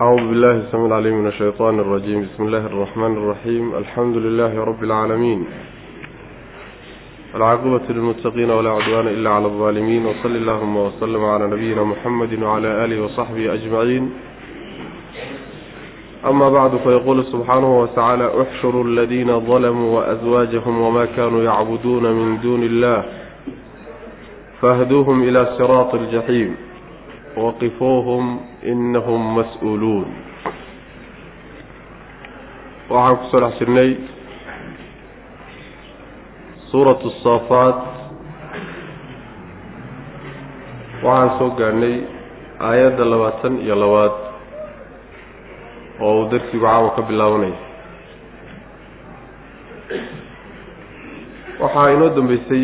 أعوذ بالله السميع العليم من الشيطان الرجيم بسم الله الرحمن الرحيم الحمد لله رب العالمين العاقبة للمتقين ولا عدوان إلا على الظالمين وصل اللهم وسلم على نبينا محمد وعلى آله وصحبه أجمعين أما بعد فيقول سبحانه وتعالى احشروا الذين ظلموا وأزواجهم وما كانوا يعبدون من دون الله فاهدوهم إلى صراط الجحيم waqifuuhum inahum mas'uuluun waxaan ku soo dhex jirnay suuratu saafaat waxaan soo gaadhnay aayadda labaatan iyo labaad oo uu darsigu caawa ka bilaabanaya waxaa inoo dambeysay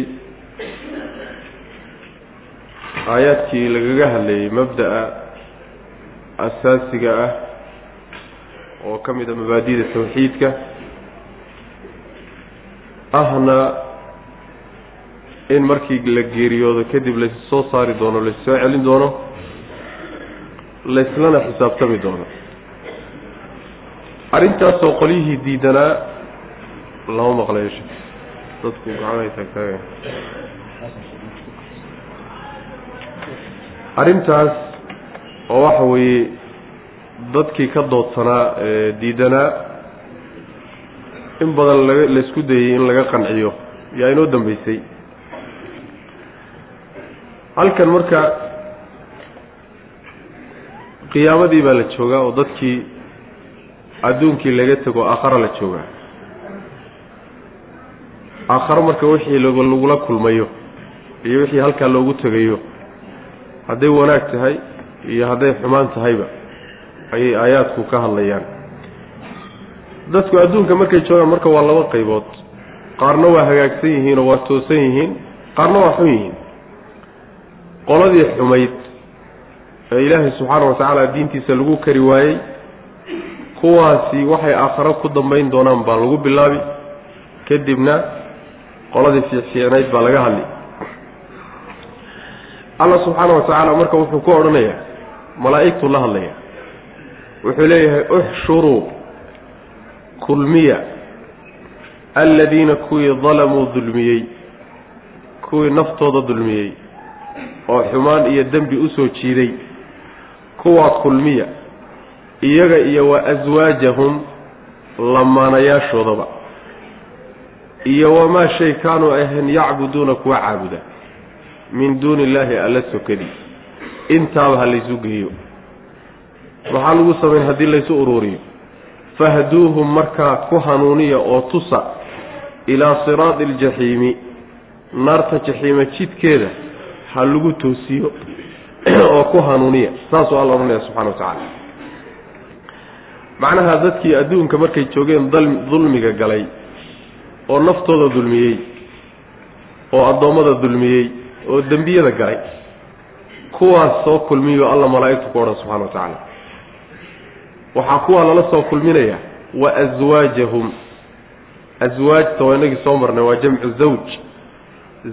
aayaadkii lagaga hadlayay mabda'a asaasiga ah oo ka mid a mabaadida tawxiidka ahna in markii la geeriyoodo kadib lays soo saari doono laissoo celin doono layslana xisaabtami doono. Arrintaasoo qolyihii diidanaa lama maqlayo dadku gacanay taagtaaga arrintaas oo waxa weeye dadkii ka doodsanaa diidanaa in badan laga laysku dayey in laga qanciyo yaa inoo dambeysay. Halkan marka qiyaamadii baa la joogaa oo dadkii adduunkii laga tego aakhara la joogaa. Aakharo marka wixii lagula kulmayo iyo wixii halkaa loogu tegayo hadday wanaag tahay iyo hadday xumaan tahayba ayay aayaadku ka hadlayaan. Dadku adduunka markay joogaan marka waa laba qaybood. Qaarna waa hagaagsan yihiin oo waa toosan yihiin qaarna waa xun yihiin. Qoladii xumayd ee ilaahay subxaana wa tacaala diintiisa lagu kari waayey kuwaasi waxay aakharo ku dambayn doonaan baa lagu bilaabi. Kadibna qoladii fiicfiicnayd baa laga hadli alla subxaana wa tacaala marka wuxuu ku odhanayaa malaa'igtuu la hadlaya wuxuu leeyahay uxshuruu kulmiya aladiina kuwii dalamuu dulmiyey kuwii naftooda dulmiyey oo xumaan iyo dembi u soo jiiday kuwaa kulmiya iyaga iyo wa aswaajahum lamaanayaashoodaba iyo wamaa shay kaanuu ahayn yacbuduuna kuwa caabuda min duuni illaahi alla sokadii intaaba ha laysu geeyo. Maxaa lagu samayn haddii laysu uruuriyo. Fahduuhum markaa ku hanuuniya oo tusa ilaa siraadi aljaxiimi naarta jaxiima jidkeeda ha lagu toosiyo oo ku hanuuniya. Saasuu alla odhanaya subxana wa tacaala. Macnaha dadkii adduunka markay joogeen dulmiga galay oo naftooda dulmiyey oo addoommada dulmiyey oo dembiyada galay. Kuwaas soo kulmiyo alla malaa'igtu ku odhan subxana wa tacaala. Waxaa kuwaa lala soo kulminaya wa aswaajahum aswaajta waa inagii soo marnay waa jamcu zawj.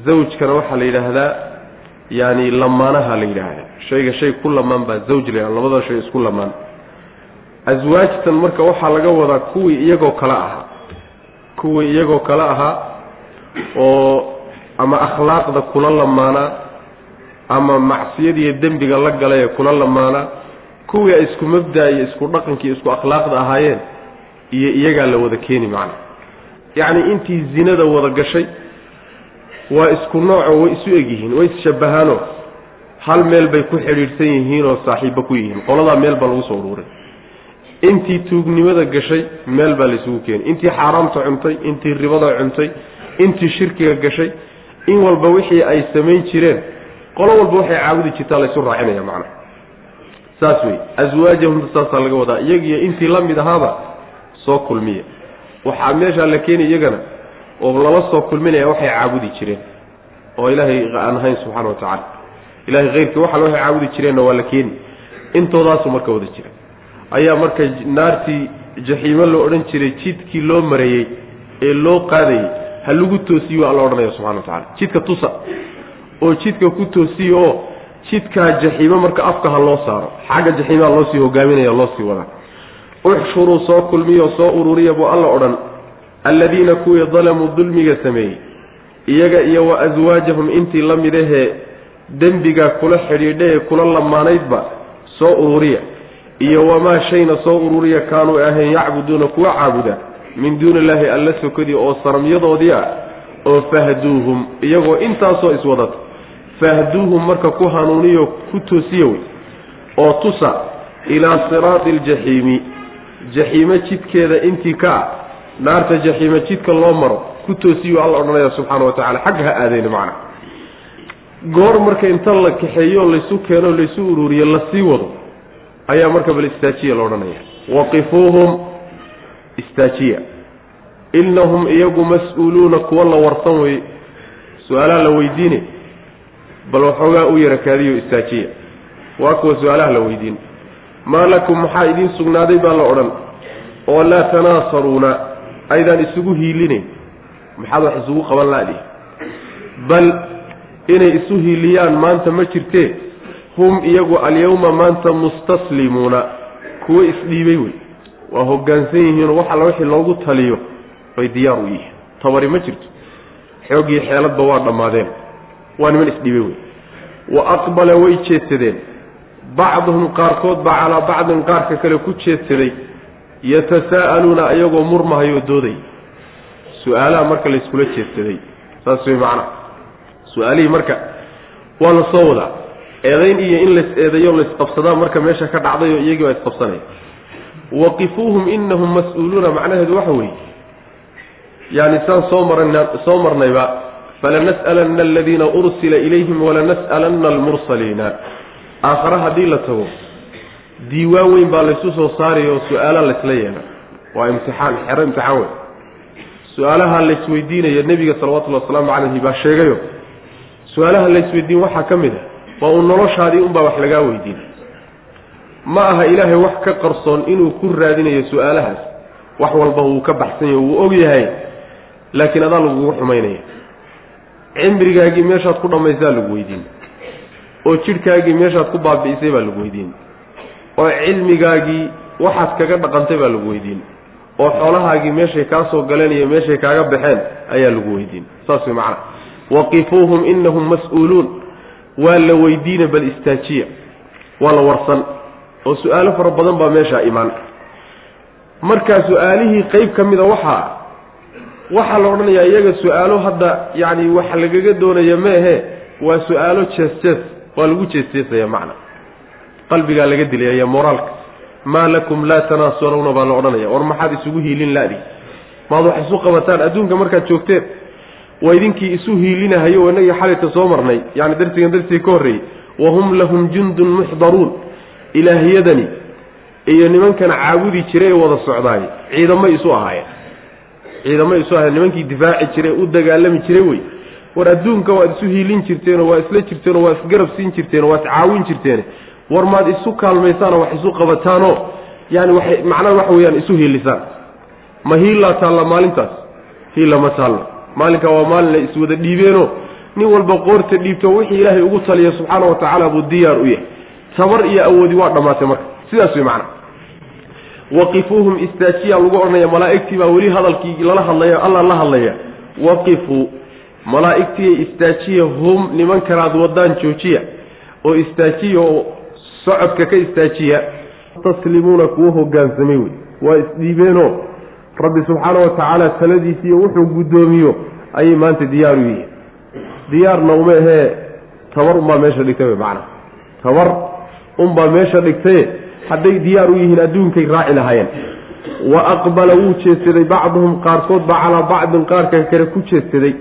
Zawjkana waxaa la yidhaahdaa yaani lamaanaha la yidhaahdaa. Shayga shay ku lamaan baa zawj la labada shay isku lamaan. Aswaajtan marka waxaa laga wadaa kuwii iyagoo kale ahaa. Kuwii iyagoo kale ahaa oo ama akhlaaqda kula lamaanaa ama macsiyadiiyo dembiga la galay kula lamaanaa kuwii ay isku mabda iyo isku dhaqankii isku akhlaaqda ahaayeen iyo iyagaa la wada keeni macna. Yacni intii zinada wada gashay waa isku nooco way isu egyihiin way isshabbahaano hal meel bay ku xidhiidhsan yihiin oo saaxiibba ku yihiin. Qoladaa meel baa lagu soo uruuray. Intii tuugnimada gashay meel baa laysugu keeni intii xaaraamta cuntay intii ribada cuntay intii shirkiga gashay in walba wixii ay samayn jireen qolo walba waxay caabudi jirtaa laysu raacinaya macna saas wey aswaajahum saasaa laga wadaa iyagiyo intii la mid ahaaba soo kulmiya. Waxaa meeshaa la keeni iyagana oo lala soo kulminaya waxay caabudi jireen oo ilaahay aan ahayn subxana wa tacaala. Ilahay keyrkii waxal waxay caabudi jireenna waa la keeni intoodaasu marka wada jira ayaa marka naartii jaxiimo loo odhan jiray jidkii loo mareeyey ee loo qaadayey ha lagu toosiyo alla odhanaya subxana wa tacala jidka tusa. Oo jidka ku toosiyo oo jidkaa jaxiimo marka afka ha loo saaro. Xagga jaxiimaha loo sii hogaaminaya loo sii wadaa uxshuruu soo kulmiyo soo ururiya buu alla odhan. Alladiina kuwii dalamuu dulmiga sameeyey. Iyaga iyo wa aswaajahum intii la mid ahee dembiga kula xidhiidha ee kula lamaanaydba soo ururiya. Iyo wamaa shayna soo ururiya kaanuu ahayn yacbuduuna kuwa caabuda min duuni illaahi alla sokadii oo saramyadoodii ah oo fahduuhum iyagoo intaasoo iswadata fahduuhum marka ku hanuuniyo ku toosiya wey. Oo tusa ilaa siraati aljaxiimi jaxiimo jidkeeda intii ka ah. Naarta jaxiimo jidka loo maro ku toosiyuu alla odhanaya subxaana wa tacala xagga ha aadayna macna. Goor marka inta la kaxeeyo laysu keeno laysu ururiyo la sii wado ayaa marka bal istaajiya la odhanaya. Waqifuuhum istaajiya. Innahum iyagu mas'uuluuna kuwa la warsan wey su'aalaha la weydiine bal waxoogaa u yara kaadiyo istaajiya. Waa kuwa su'aalaha la weydiin. Maa lakum maxaa idiin sugnaaday baa la odhan oo laa tanaasaruuna aydaan isugu hiilinayn maxaad wax isugu qaban laadi bal inay isu hiiliyaan maanta ma jirtee? Hum iyagu alyawma maanta mustaslimuuna kuwo isdhiibay wey waa hoggaansan yihiinoo wax alla wixii loogu taliyo bay diyaar u yihiin. Tabari ma jirto. Xooggii xeeladba waa dhammaadeen. Waa niman isdhiibay wey. Wa aqbala way jeedsadeen bacduhum qaarkood baa calaa bacdin qaarka kale ku jeedsaday yatasaa'aluuna iyagoo murmahayoo dooday. Su'aalaha marka layskula jeedsaday saas way macnaha su'aalihii marka waa la soo wadaa. Eedayn iyo in lays eedayo laysqabsadaa marka meesha ka dhacdayoo iyagii baa isqabsanaya waqifuuhum inahum mas'uuluuna macnaheedu waxa weeye yaani saan soo marana soo marnayba falanas'alanna aladiina ursila ilayhim walanas'alanna almursaliina. Aakhare haddii la tago diiwaan weyn baa laysu soo saaraya oo su'aalaha laysla yeela. Waa imtixaan xero imtixaan weyn. Su'aalaha laysweydiinaya nebiga salawatullhi wasalaamu calayhi baa sheegayo su'aalaha laysweydiin waxaa ka mid a waa uu noloshaadii unbaa wax lagaa weydiin ma aha ilaahay wax ka qarsoon inuu ku raadinayo su'aalahaas. Wax walba wuu ka baxsan yahay wuu og yahay laakiin adaa lagugu xumaynaya. Cimrigaagii meeshaad ku dhammaysaa lagu weydiin. Oo jidhkaagii meeshaad ku baabi'isay baa lagu weydiin. Oo cilmigaagii waxaad kaga dhaqantay baa lagu weydiin. Oo xoolahaagii meeshay kaa soo galeen iyo meeshay kaaga baxeen ayaa lagu weydiin. Saas way macana waqifuuhum inahum mas'uuluun. Waa la weydiina bal istaajiya. Waa la warsan oo su'aalo fara badan baa meeshaa imaan. Markaa su'aalihii qeyb ka mida waxaa waxaa la odhanayaa iyaga su'aalo hadda yacni wax lagaga doonaya meehe waa su'aalo jees waa lagu jeesjeesaya macna. Qalbigaa laga dilaya moraalka. Maa lakum laa tanaasaruuna baa la odhanaya war maxaad isugu hiilin ladi maad wax isu qabataan adduunka markaad joogteen. Waa idinkii isu hiilinahayo oo inagii xalayta soo marnay. Yani darsigan darsigii ka horreeyey wahum lahum jundun muxdaruun ilaahiyadani iyo nimankan caabudi jiray ee wada socdaay. Ciidamay isu ahaayeen. Ciidamay isu ahayen nimankii difaaci jiray u dagaalami jiray wey. War adduunka waad isu hiilin jirteenoo waa isla jirteenoo waa isgarab siin jirteenoo waa iscaawin jirteen. War maad isu kaalmaysaanoo wax isu qabataanoo yani waxay macnaha waxa weeyaan isu hiilisaan. Ma hiillaa taalla maalintaas? Hiilla ma taallo maalinkaa waa maalin la iswada dhiibeenoo nin walba qoorta dhiibto wixii ilaahay ugu taliya subxaana wa tacaala buu diyaar u yahay tabar iyo awoodi waa dhammaatay marka. Sidaas wey macana waqifuuhum istaajiyaa lagu odhanaya malaa'igtii baa weli hadalkii lala hadlaya alla la hadlaya. Waqifuu malaa'igtiiy istaajiya hum nimankanaad wadaan joojiya oo istaajiya oo socodka ka istaajiya taslimuuna kuwa hogaansamay wey. Waa isdhiibeenoo rabbi subxaana wa tacaala taladiisiiyo wuxuu guddoomiyo ayay maanta diyaar u yihiin. Diyaarna uma ahee tabar unbaa meesha dhigtay wey macana tabar unbaa meesha dhigtaye hadday diyaar u yihiin adduunkay raaci lahaayeen. Wa aqbala wuu jeedsaday bacduhum qaarkood baa calaa bacdin qaarka kale ku jeedsaday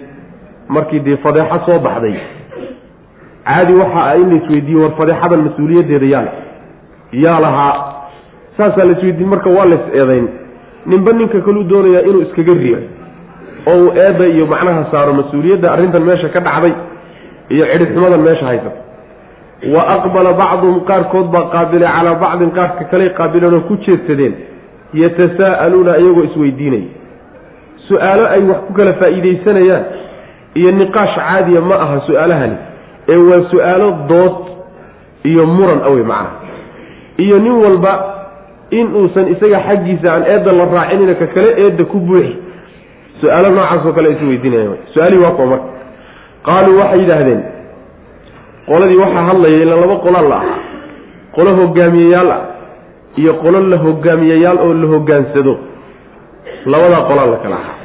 markii dee fadeexo soo baxday. Caadi waxa ah in laisweydiiye war fadeexadan mas'uuliyaddeeda yaale yaa lahaa saasaa laisweydiin marka waa lays eedayn. Ninba ninka kaluu doonayaa inuu iskaga riyo. Oo uu eedda iyo macnaha saaro mas'uuliyadda arrintan meesha ka dhacday iyo cidhibxumadan meesha haysata wa aqbala bacduhum qaarkood baa qaabilay calaa bacdin qaarka kaley qaabileen oo ku jeedsadeen yatasaa'aluuna iyagoo isweydiinaya. Su'aalo ay wax ku kala faa'iidaysanayaan iyo niqaash caadiya ma aha su'aalahani ee waa su'aalo dood iyo muran awey macnaha. Iyo nin walba in uusan isaga xaggiisa aan eedda la raacinina ka kale eedda ku buuxi su'aalo noocaasoo kale is weydiinaya su'aalihii waa kuwa marka qaaluu waxay yidhaahdeen qoladii waxaa hadlaya ilaa laba qolaan la ahaa. Qolo hogaamiyeyaal ah iyo qolo la hogaamiyeyaal oo la hogaansado labadaa qolaan la kala ahaa.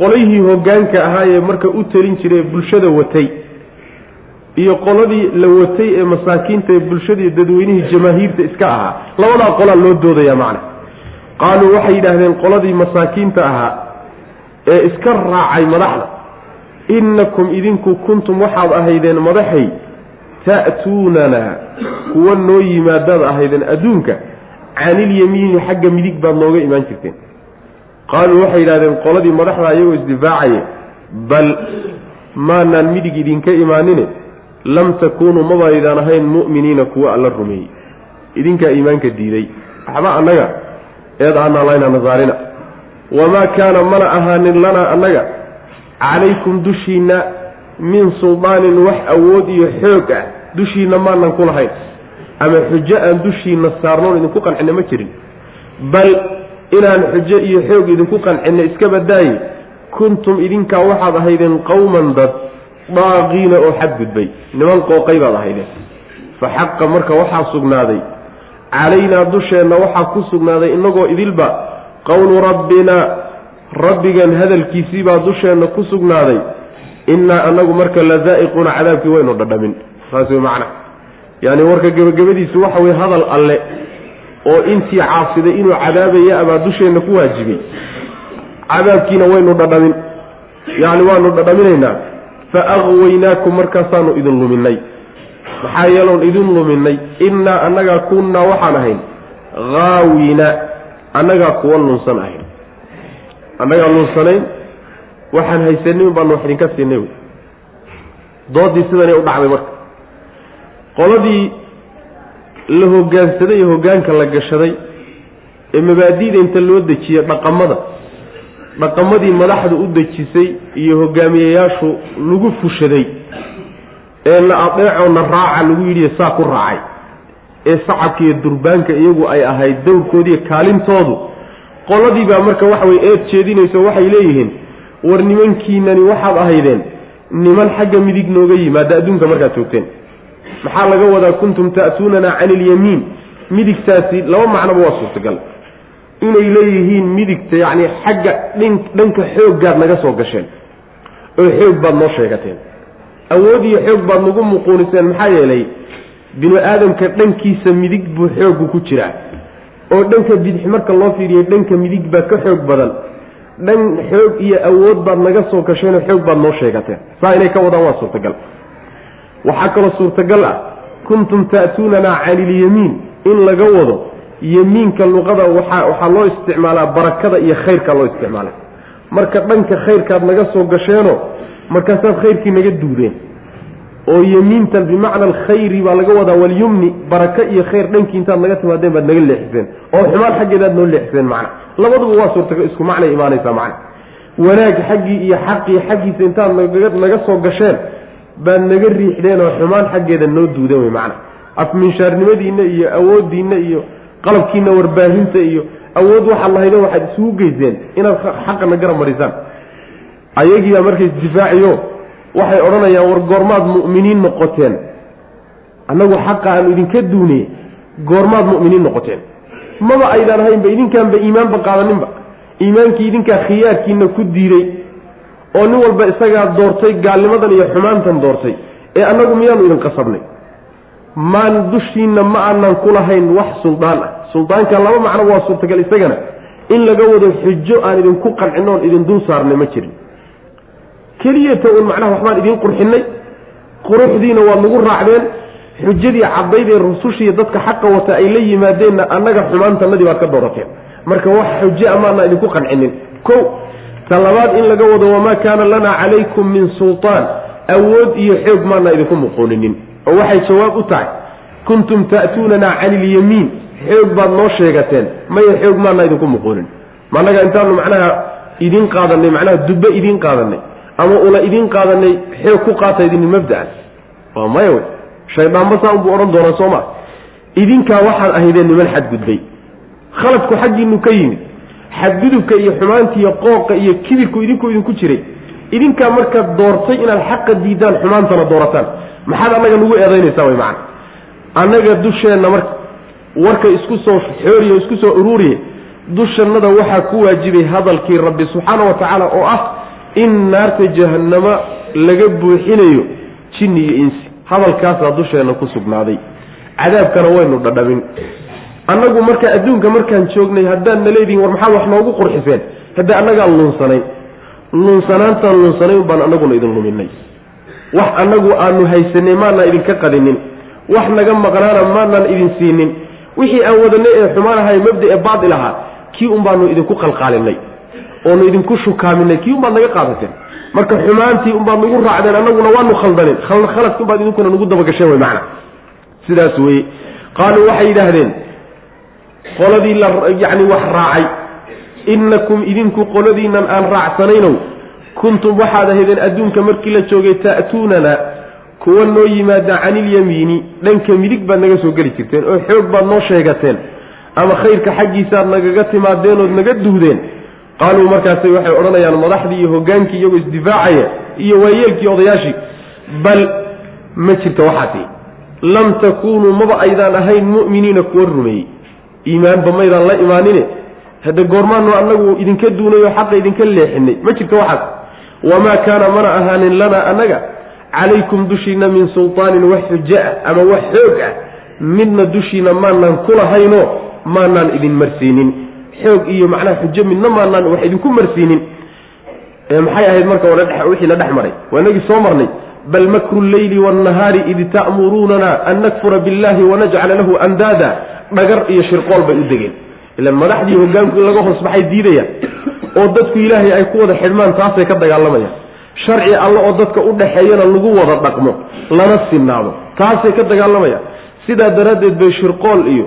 Qolihii hogaanka ahaa ee marka u talin jiray bulshada watay iyo qoladii la watay ee masaakiinta ee bulshadii dadweynihii jamaahiirta iska ahaa labadaa qolaa loo doodaya macna. Qaaluu waxay yidhaahdeen qoladii masaakiinta ahaa ee iska raacay madaxda innakum idinku kuntum waxaad ahaydeen madaxay ta'tuunana kuwa noo yimaadaad ahaydeen adduunka canilyamiini xagga midig baad nooga imaan jirteen. Qaaluu waxay yidhahdeen qoladii madaxda iyagoo isdifaacaya bal maanaan midig idinka imaanine lam takuunuu mabaydaan ahayn mu'miniina kuwa alla rumeeyey. Idinkaa iimaanka diiday. Waxba annaga eed aanaa layna nasaarina. Wamaa kaana mana ahaanin lanaa annaga calaykum dushiinna min suldaanin wax awood iyo xoog ah dushiinna maanan ku lahayn. Ama xujo aan dushiinna saarnoon idinku qancinna ma jirin. Bal inaan xujo iyo xoog idinku qancinna iska badaaye kuntum idinkaa waxaad ahaydeen qowman dad daaqiina oo xadgudbay niman qooqay baad ahaydeen. Fa xaqa marka waxaa sugnaaday. Calaynaa dusheenna waxaa ku sugnaaday innagoo idilba qowlu rabbinaa rabbigan hadalkiisii baa dusheenna ku sugnaaday innaa annagu marka la daa'iquuna cadaabkii waynu dhadhamin. Saas wey macna. Yaani warka gebagabadiisu waxa weye hadal alle oo intii caasiday inuu cadaabaya abaa dusheenna ku waajibay cadaabkiina waynu dhadhamin. Yacni waanu dhadhaminaynaa. Fa aqwaynaakum markaasaanu idin luminay maxaa yeeloon idin luminay innaa annagaa kunnaa waxaan ahayn. Haawina annagaa kuwa lunsan ahayn. Annagaa lunsanayn waxaan haysanin baanu wax idinka siinay wey. Doodii sidanay u dhacday marka. Qoladii la hogaansaday ee hogaanka la gashaday ee mabaadi'da inta loo dejiye dhaqamada dhaqamadii madaxdu u dejisay iyo hogaamiyeyaashu lagu fushaday ee na adeeco na raaca lagu yidhi saa ku raacay ee sacabka iyo durbaanka iyagu ay ahayd dowrkoodiiyo kaalintoodu qoladii baa marka waxa weye eed jeedinayso waxay leeyihiin war nimankiinani waxaad ahaydeen niman xagga midig nooga yimaada adduunka markaad joogteen. Maxaa laga wadaa kuntum ta'tuunana cani ilyamiin midigtaasi laba macnoba waa suurtagal. Inay leeyihiin midigta yacni xagga dhin dhanka xooggaad naga soo gasheen oo xoog baad noo sheegateen. Awood iyo xoog baad nagu muquuniseen maxaa yeelay binu aadamka dhankiisa midig buu xooggu ku jiraa. Oo dhanka bidix marka loo fiiriyo dhanka midig baa ka xoog badan dhan xoog iyo awood baad naga soo gasheenoo xoog baad noo sheegateen saa inay ka wadaan waa suurtagal. Waxaa kaloo suurtagal ah kuntum ta'tuunanaa cani ilyamiin in laga wado yemiinka luqada waxaa waxaa loo isticmaalaa barakada iyo khayrkaa loo isticmaala marka dhanka khayrkaad naga soo gasheenoo markaasaad khayrkii naga duudeen oo yemiintan bimacna alkhayri baa laga wadaa walyumni baraka iyo khayr dhankii intaad naga timaadeen baad naga leexiseen oo xumaan xaggeedaad noo leexiseen macna. Labaduba waa suurtagal isku macnay imaanaysaa macna. Wanaag xaggii iyo xaqii xaggiisa intaad naga soo gasheen baad naga riixdeen oo xumaan xaggeeda noo duudan wey macna. Afminshaarnimadiinna iyo awooddiinna iyo qalabkiina warbaahinta iyo awood waxaad lahaydeen waxaad isugu geyseen inaad xaqana garab marisaan. Ayagiibaa marka isdifaaciyo waxay odhanayaan war goormaad mu'miniin noqoteen. Annagu xaqa aanu idinka duuniyey goormaad mu'miniin noqoteen. Maba aydaan ahaynba idinkaanba iimaanba qaadaninba. Iimaankii idinkaa khiyaarkiina ku diiday oo nin walba isagaa doortay gaalnimadan iyo xumaantan doortay ee annagu miyaanu idin qasabnay. Maan dushiinna ma aanan ku lahayn wax suldaan ah. Suldaanka laba macno waa suurtagal isagana in laga wado xujo aan idinku qancin oon idin dul saarnay ma jirin keliyata uun macnaha waxbaan idiin qurxinay quruxdiina waad nagu raacdeen xujadii caddayd ee rusushiiyo dadka xaqa wata ay la yimaadeenna annaga xumaantanadii baad ka doorateen. Marka wax xujo amaana idinku qancinin. Ko ta in laga wado wamaa kaana lanaa calaykum min sultaan. Awood iyo xoog maana idinku muquuninin. Oo waxay jawaab u tahay kuntum ta'tuunanaa cani ilyamiin xoog baad noo sheegateen maya xoog maana idinku muquunin. Maannaga intaanu macnaha idiin qaadanay macnaha dubbe idiin qaadanay ama ula idiin qaadanay xoog ku qaata idin mabda'an. Waa maya wey. Shayddaanba saa unbuu odhan doonaa soo ma. Idinkaa waxaad ahaydeen niman xadgudbay. Khaladku xaggiinu ka yimid. Xadgudubka iyo xumaanta iyo qooqa iyo kibirku idinku idinku jiray. Idinkaa markaad doortay inaad xaqa diidaan xumaantana doorataan. Maxaad annaga nagu eedaynaysaa way macana annaga dusheenna marka warka isku soo xooriye isku soo uruuriye dushannada waxaa ku waajibay hadalkii rabbi subxaana wa tacaala oo ah in naarta jahannama laga buuxinayo jinni iyo insi. Hadalkaasaa dusheenna ku sugnaaday. Cadaabkana waynu dhadhamin annagu marka adduunka markaan joognay haddaan naleedihin war maxaad wax noogu qurxiseen? Hadda annagaa luunsanayn luunsanaantaan luunsanayn baan annaguna idin luminay wax annagu aanu haysanay maanaan idinka qadinin wax naga maqnaana maanaan idin siinin. Wixii aan wadanay ee xumaan ahay mabda ee baatil ahaa kii un baanu idinku qalqaalinay oonu idinku shukaaminay kii un baad naga qaadateen. Marka xumaantii unbaad nagu raacdeen annaguna waanu khaldanin khaladki unbaad idinkuna nagu dabagasheen wey macana sidaas weye qaaluu waxay yidhaahdeen qoladii la yacni wax raacay. Innakum idinku qoladiinan aan raacsanaynow kuntum waxaad ahaydeen adduunka markii la joogay ta'tuunana kuwa noo yimaada canilyamiini dhanka midig baad naga soo geli jirteen oo xoog baad noo sheegateen. Ama khayrka xaggiisaaad nagaga timaadeen ood naga duhdeen qaaluu markaasay waxay odhanayaan madaxdii iyo hogaankii iyagoo isdifaacaya iyo waayeelkii odayaashii. Bal ma jirto waxaasi lam takuunuu maba aydaan ahayn mu'miniina kuwa rumeeyey. Iimaanba maydaan la imaanine hadda goormaanu annagu idinka duunay oo xaqa idinka leexinay ma jirto waxaas wamaa kaana mana ahaanin lanaa annaga calaykum dushiina min sultaanin wax xujo ah ama wax xoog ah. Midna dushiina maanaan kulahaynoo maanaan idin marsiinin xoog iyo macnaha xujo midna maanaan wax idinku marsiinin. Maxay ahayd marka wixii la dhex maray? Waa inagii soo marnay. Bal makru lleyli waannahaari id ta'muruunana an nakfura billahi wanajcala lahu andaada. Dhagar iyo shirqool bay u degeen. Ilan madaxdii hogaanku in laga hoos baxay diidayaan oo dadku ilaahay ay ku wada xidhmaan taasay ka dagaalamayaan. Sharci alle oo dadka u dhaxeeyana lagu wada dhaqmo lana sinaado taasay ka dagaalamayaan. Sidaa daraaddeed bay shirqool iyo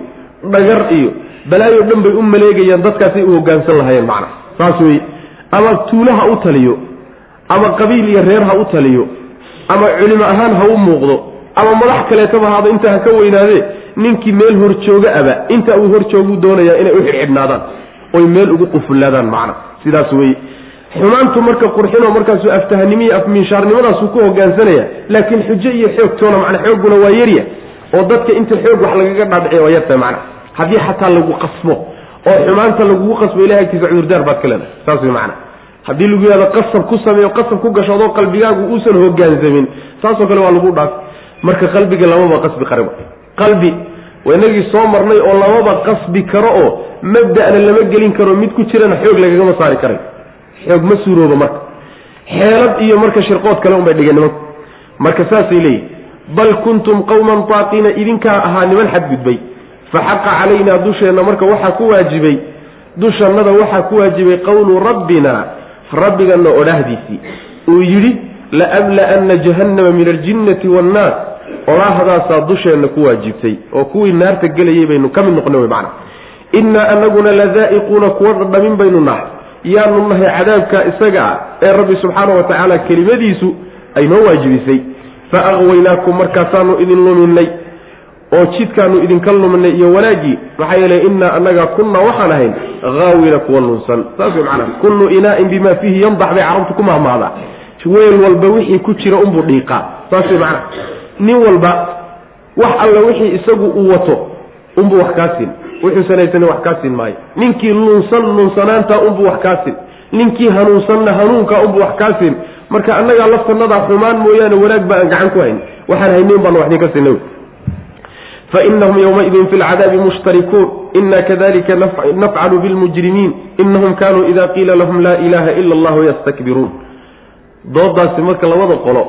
dhagar iyo balaayo dhan bay u maleegayaan dadkaasay u hogaansan lahayeen macna. Saas wey ama tuule ha u taliyo ama qabiil iyo reer ha u taliyo ama culimo ahaan ha u muuqdo ama madax kaleetaba haada intaa ha ka weynaadee ninkii meel horjooga aba inta uu horjooguu doonayaa inay u xidhxidhnaadaan oy meel ugu qufullaadaan macna. Sidaas weye xumaantu marka qurxinoo markaasuu aftahanimiyo afminshaarnimadaasuu ku hogaansanaya laakiin xujo iyo xoogtoona macna xoogguna waa yarya oo dadka inta xoog wax lagaga dhaadhiciya waa yartahay macna haddii xataa lagu qasbo oo xumaanta lagugu qasbo ilahay agtiisa cudurdaar baad ka leedahay saas way macana haddii lagu yihahdo qasab ku sameeyo qasab ku gashoodoo qalbigaagu uusan hogaansamin saasoo kale waa lagu dhaaf. Marka qalbiga lamaba qasbi qariba qalbi inagii soo marnay oo lamaba qasbi karo oo mabda'na lama gelin karo mid ku jirana xoog lagagama saari karay. Xoog ma suuroobo marka. Xeelad iyo marka shirqood kale unbay dhigeen nimanku marka saasay leeyihiin bal kuntum qawman taaqiina idinkaa ahaa niman xadgudbay fa xaqa calaynaa dusheenna marka waxaa ku waajibay dushannada waxaa ku waajibay qowlu rabbina rabbiganna odhaahdiisii uu yidhi laamla'anna jahannama min aljinnati waannaas odhaahdaasaa dusheenna ku waajibtay oo kuwii naarta gelayay baynu ka mid noqona wey macana innaa anaguna ladaa'iquuna kuwa dhadhamin baynu nahay yaanu nahay cadaabka isaga ah ee rabbi subxaana wa tacaala kelimadiisu ay noo waajibisay fa aqwaynaakum markaasaanu idin luminay oo jidkaanu idinka luminay iyo wanaaggii maxaa yeelay innaa annaga kunna waxaan ahayn haawina kuwa lunsan. Saas wey macanaha kullu inaa'in bima fiihi yandax bay carabtu ku mahmahdaa weel walba wixii ku jira unbuu dhiiqaa. Saas wey macanaha nin walba wax alla wixii isagu uu wato unbuu wax kaa siin. Wuxuusan haysanin wax kaa siin maayo. Ninkii lunsan lunsanaanta unbuu wax kaa siin. Ninkii hanuunsanna hanuunka unbuu wax kaa siin. Marka annagaa laftanadaa xumaan mooyaane wanaag ba aan gacan ku hayn. Waxaan haynin baana wax idinka siinay fainahum ywmaidin fi lcadaabi mushtarikuun ina kadalika nafcalu bilmujrimiin inahum kanuu ida qiila lahum laa ilaha ila allahu yastakbiruun doodaasi marka labada qolo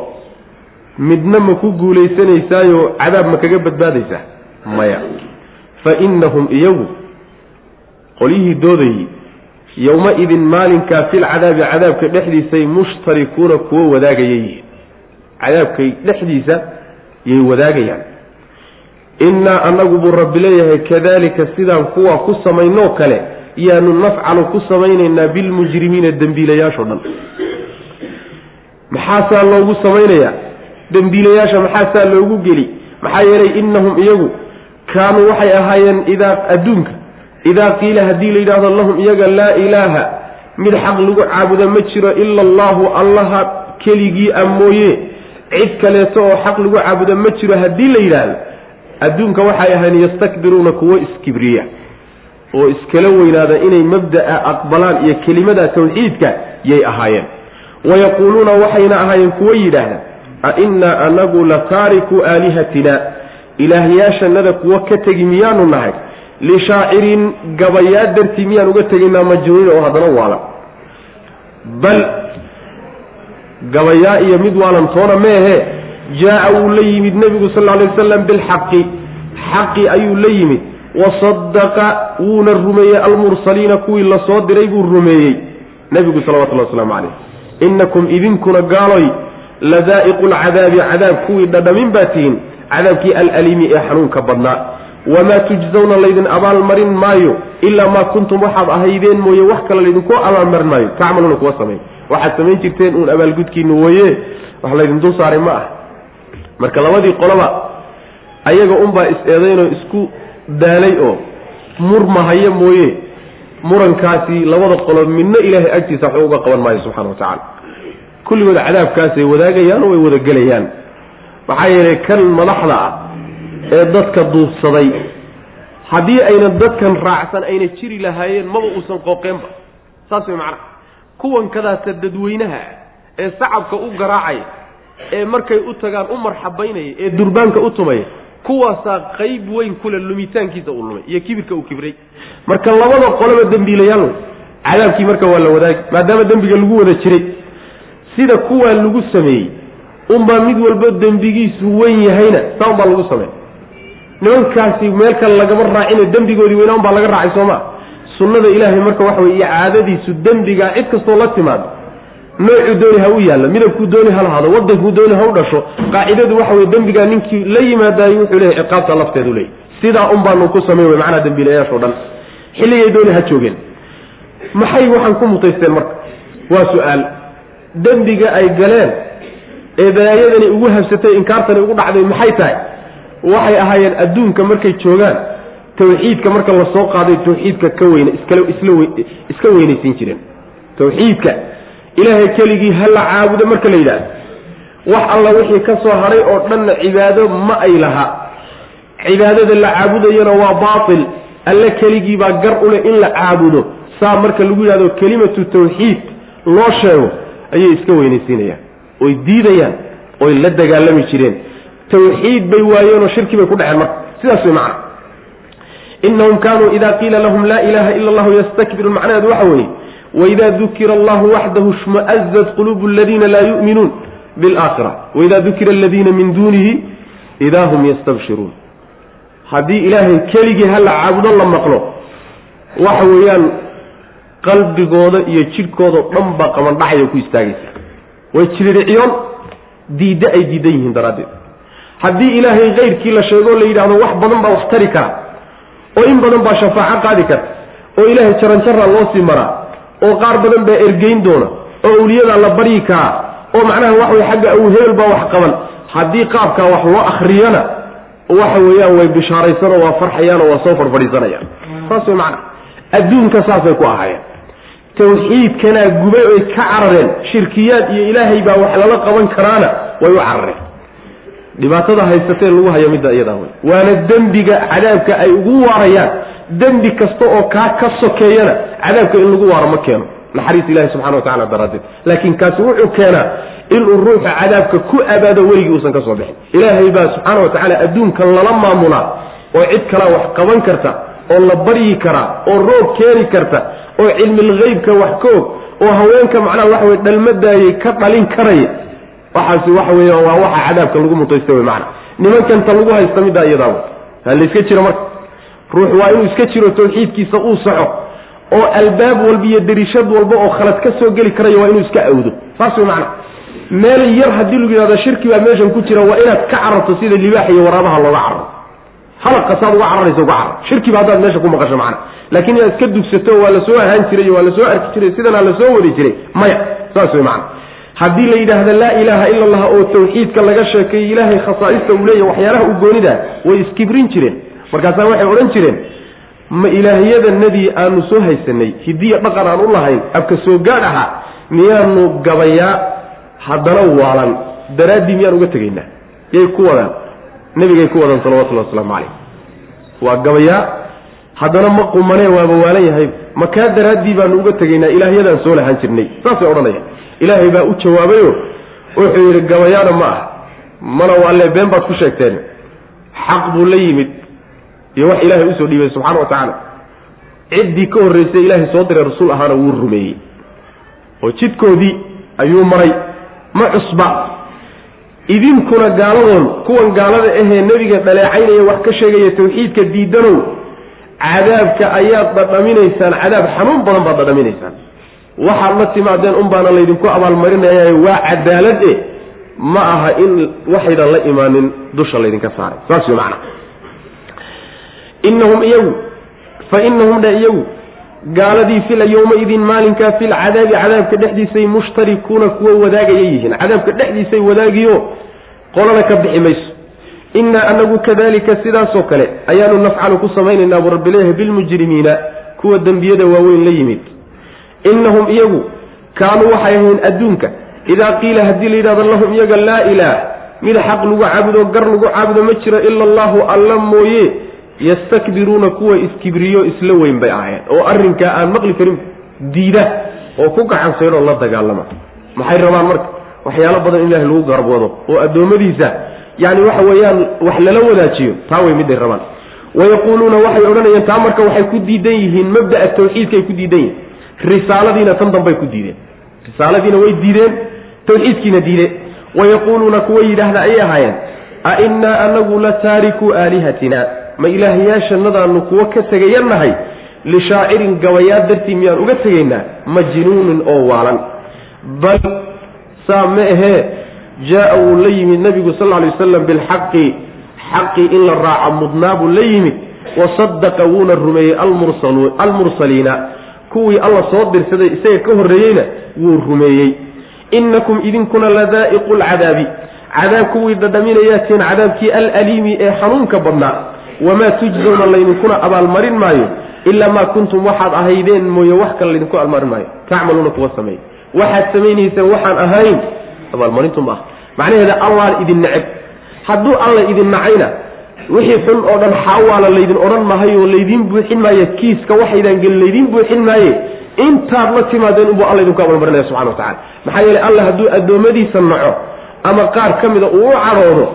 midna ma ku guulaysanaysaayo cadaab ma kaga badbaadaysaa? Maya. fa inahum iyagu qolyihii doodayey yowma-idin maalinkaa filcadaabi cadaabka dhexdiisay mushtarikuuna kuwo wadaagaya yihiin cadaabkay dhexdiisa yay wadaagayaan innaa annagu buu rabbi leeyahay kadalika sidaan kuwa ku samaynoo kale yaanu nafcalu ku samaynaynaa bilmujrimiina dembiilayaashoo dhan. Maxaasaa loogu samaynayaa? Dembiilayaasha maxaasaa loogu geli? Maxaa yeelay innahum iyagu kaanuu waxay ahaayeen idaa adduunka idaa qiila haddii la yidhaahdo lahum iyaga laa ilaaha mid xaq lagu caabudo ma jiro ila allahu allaha keligii a mooye. Cid kaleeto oo xaq lagu caabudo ma jiro haddii la yidhaahdo adduunka waxay ahayn yastakbiruuna kuwo iskibriya oo iskala weynaada inay mabda'a aqbalaan iyo kelimada tawxiidka yay ahaayeen. Wayaquuluuna waxayna ahaayeen kuwo yidhaahda a innaa anagu la taariku aalihatina ilaahyaashanada kuwo ka tegi miyaanu nahay lishaacirin gabayaa dartii miyaan uga tegaynaa majnuunin oo haddana waalan bal gabayaa iyo mid waalan toona meehe jaa-a wuu la yimid nebigu sal alay wasalam bilxaqi. Xaqi ayuu la yimid. Wasadaqa wuuna rumeeyey almursaliina kuwii la soo diray buu rumeeyey nebigu salawatullahi waslamu calayh. Innakum idinkuna gaaloy ladaa'iqu lcadaabi cadaab kuwii dhadhamin baa tihiin. Cadaabkii alaliimi ee xanuunka badnaa. Wamaa tujzawna laydin abaalmarin maayo ilaa maa kuntum waxaad ahaydeen mooye wax kale laydinku abaalmarin maayo tacmaluuna kuwa samay waxaad samayn jirteen uun abaalgudkiinu weeye wax laydin dul saaray ma ah marka labadii qoloba ayaga unbaa is-eedaynoo isku daalay oo murmahaya mooye. Murankaasi labada qolo midna ilaahay agtiisa waxba uga qaban maayo subxana wa tacaala. Kulligood cadaabkaasay wadaagayaan oo way wada gelayaan maxaa yeelay kan madaxda ah ee dadka duubsaday haddii ayna dadkan raacsan ayna jiri lahaayeen maba uusan qooqeenba. Saas way macnaha kuwan kadaasa dadweynaha ee sacabka u garaacaya ee markay u tagaan u marxabaynaya ee durbaanka u tumaya kuwaasaa qayb weyn kule lumitaankiisa uu lumay iyo kibirka uu kibray. Marka labada qoloba dembiilayaal cadaabkii marka waa la wadaagi maadaama dembiga lagu wada jiray sida kuwaa lagu sameeyey unbaa mid walba dembigiisu weyn yahayna saa unbaa lagu sameey nimankaasi meel kale lagama raacine dembigoodii weynaa unbaa laga raacay sooma sunnada ilaahay marka waxa wey iyo caadadiisu dembigaa cid kastoo la timaado noocuu dooni ha u yaallo midabkuu dooni ha lahaado wadankuu dooni ha u dhasho qaacidadu waxa weye dembigaa ninkii la yimaadaayey wuxuu leeyahy ciqaabta lafteedu leeyay sidaa un baanu ku samayn wey macnaa dembiilayaashoo dhan. Xilligay dooni ha joogeen. Maxay waxaan ku mutaysteen marka? Waa su'aal. Dembiga ay galeen ee balaayadani ugu habsatay inkaartani ugu dhacday maxay tahay? Waxay ahaayeen adduunka markay joogaan tawxiidka marka la soo qaaday tawxiidka ka weyne iskala isla iska weynaysiin jireen. Tawxiidka ilaahay keligii ha la caabudo marka la yidhahdo wax alla wixii ka soo hadhay oo dhanna cibaado ma ay laha. Cibaadada la caabudayana waa baatil. Alle keligii baa gar u leh in la caabudo. Saa marka lagu yidhahdo kelimatu tawxiid loo sheego ayay iska weynaysiinayaan oy diidayaan oy la dagaalami jireen. Tawxiid bay waayeenoo shirki bay ku dhaceen marka. Sidaas way macna. Inahum kaanuu ida qiila lahum laa ilaha ila allahu yastakbiruun macnaheedu waxa weeye waida dukira allahu waxdahu shma'azat quluubu aladiina laa yu'minuun bilaakhira waida dukira aladiina min duunihi idaa hum yastabshiruun haddii ilaahay keligii hala caabudo la maqlo waxa weeyaan qalbigooda iyo jidhkoodao dhan baa qabandhacaya ku istaagaysa way jiririciyoon diidda ay diidan yihiin daraaddeed. haddii ilaahay kayrkii la sheego la yidhahdo wax badan baa wax tari kara. oo in badan baa shafaaco qaadi karta. oo ilaahay jaranjaraa loo sii maraa oo qaar badan baa ergeyn doona oo awliyadaa la baryi karaa oo macnaha waxa wey xagga aw hebel baa wax qaban. Haddii qaabkaa wax loo akriyana waxa weeyaan way bishaaraysanoo waa farxayaanoo waa soo farfadhiisanayaan. Saas wey macana adduunka saasay ku ahaayeen. Tawxiidkanaa gubay oy ka carareen. Shirkiyaad iyo ilaahay baa wax lala qaban karaana way u carareen. Dhibaatada haysatee lagu hayo midda iyadaa wey waana dembiga cadaabka ay ugu waarayaan dembi kasta oo kaa ka sokeeyana cadaabka in lagu waaro ma keeno. Naxariis ilahi subxana wa tacala daraaddeed. Laakiin kaasi wuxuu keenaa inuu ruuxa cadaabka ku abaado weligii uusan ka soo bixin. Ilaahay baa subxaana wa tacaala adduunkan lala maamulaa oo cid kalaa wax qaban karta oo la baryi karaa oo roob keeni karta oo cilmilgeybka wax ka og oo haweenka macnaha waxa weye dhalmadaayay ka dhalin karaya waxaasi waxa weeya waa waxa cadaabka lagu mutaysta wey macana nimankanta lagu haysta middaa iyadaa wey ha layska jiro marka ruux waa inuu iska jiro tawxiidkiisa uu saxo oo albaab walba iyo derishad walba oo khalad ka soo geli karaya waa inuu iska awdo. Saas wey macana meel yar haddii lagu yidhahdo shirki baa meeshan ku jira waa inaad ka cararto sida libaax iyo waraabaha looga cararo. Halaqka saad uga cararaysa uga carar shirkiba haddaad meesha ku maqasho macana laakiin inaad iska dugsato waa la ahaan jiray waa la arki jiray sidanaa la wadi jiray maya. Saas wey macana haddii la yidhaahda laa ilaaha ila allah oo tawxiidka laga sheekeeyo ilaahay khasaa'ista uu leeyahy waxyaalaha u goonida way iskibrin jireen markaasaa waxay odhan jireen ma ilaahyadanadii aanu soo haysanay hidiya dhaqan aan u lahayn abka soo gaadh ahaa miyaanu gabayaa? Haddana waalan daraaddii miyaan uga tegaynaa? Yay ku wadaan nebigay ku wadaan salawatullahi wasalaamu calayh. Waa gabayaa? Haddana ma qumanee waaba waalan yahay. Makaa daraaddii baanu uga tegaynaa ilaahyadaan soo lahaan jirnay? Saasay odhanaya ilaahay baa u jawaabayo wuxuu yidhi gabayaana ma ah. Mana waalle been baad ku sheegteen. Xaq buu la yimid iyo wax ilaahay u soo dhiibay subxana wa tacaala ciddii ka horraysay ilaahay soo diray rasuul ahaana wuu rumeeyey. Oo jidkoodii ayuu maray ma cusba idinkuna gaaladoon kuwan gaalada ahee nebiga dhaleecaynaya wax ka sheegaya tawxiidka diidanow cadaabka ayaad dhadhaminaysaan cadaab xanuun badan baad dhadhaminaysaan waxaad la timaadeen un baana laydinku abaalmarinaya waa cadaalad e ma aha in waxaydan la imaanin dusha laydinka saaray. Saas wey macana inahum iyagu fa inahum dhe iyagu gaaladii fila yowmaidin maalinkaa fil cadaabi cadaabka dhexdiisay mushtarikuuna kuwa wadaagaya yihiin. Cadaabka dhexdiisay wadaagiyo qolana ka bixi mayso. Innaa anagu kadalika sidaasoo kale ayaanu nafcalu ku samaynaynaa bu rabbileeyahay bilmujrimiina kuwa dembiyada waaweyn la yimid. Innahum iyagu kaanuu waxay ahayn adduunka. Idaa qiila haddii la yidhahdo lahum iyaga laa ilaah mid xaq lagu caabudo gar lagu caabudo ma jiro ila allahu alla mooye yastakbiruuna kuwa iskibriyo isla weyn bay ahaayeen oo arrinkaa aan maqli karin diida oo ku gacansaydoo la dagaalama. Maxay rabaan marka? Waxyaalo badan in ilahay lagu garab wado oo addoommadiisa yani waxa weeyaan wax lala wadaajiyo taa way miday rabaan. Wayaquuluuna waxay odhanayeen taa marka waxay ku diidan yihiin mabda'a tawxiidkaay ku diidan yihiin. Risaaladiina tan dambay ku diideen. Risaaladiina way diideen tawxiidkiina diide wayaquuluuna kuwa yidhaahda ayay ahaayeen a innaa anagu la taarikuu aalihatina ma ilaahyaashannadaanu kuwo ka tegayannahay? Lishaacirin gabayaad dartii miyaan uga tegaynaa? Majnuunin oo waalan. Bal saa ma ahee jaa wuu la yimid nabigu sal alay wasalam bilxaqi. Xaqii in la raaco mudnaa buu la yimid. Wasadaqa wuuna rumeeyey almursaliina. Kuwii alla soo dirsaday isaga ka horreeyeyna wuu rumeeyey. Innakum idinkuna ladaa'iqu lcadaabi cadaab kuwii dhadhaminayaatiin cadaabkii alaliimi ee xanuunka badnaa wamaa tujzawna laydinkuna abaalmarin maayo ilaa maa kuntum waxaad ahaydeen mooye wax kale laydinku abaalmarin maayo tacmaluuna kuwa sameey waxaad samaynayseen waxaan ahayn abaalmarintu ma ah macnaheeda allaan idin neceb hadduu alla idin nacayna wixii xun oo dhan xaawaala laydin odhan mahayo laydiin buuxin maayo kiiska waxaydaan gelin laydiin buuxin maaye intaad la timaadeen unbuu alla idinku abaalmarinaya subxana wa tacala maxaa yeeley alla hadduu addoommadiisa naco ama qaar ka mida uu u cadhoodo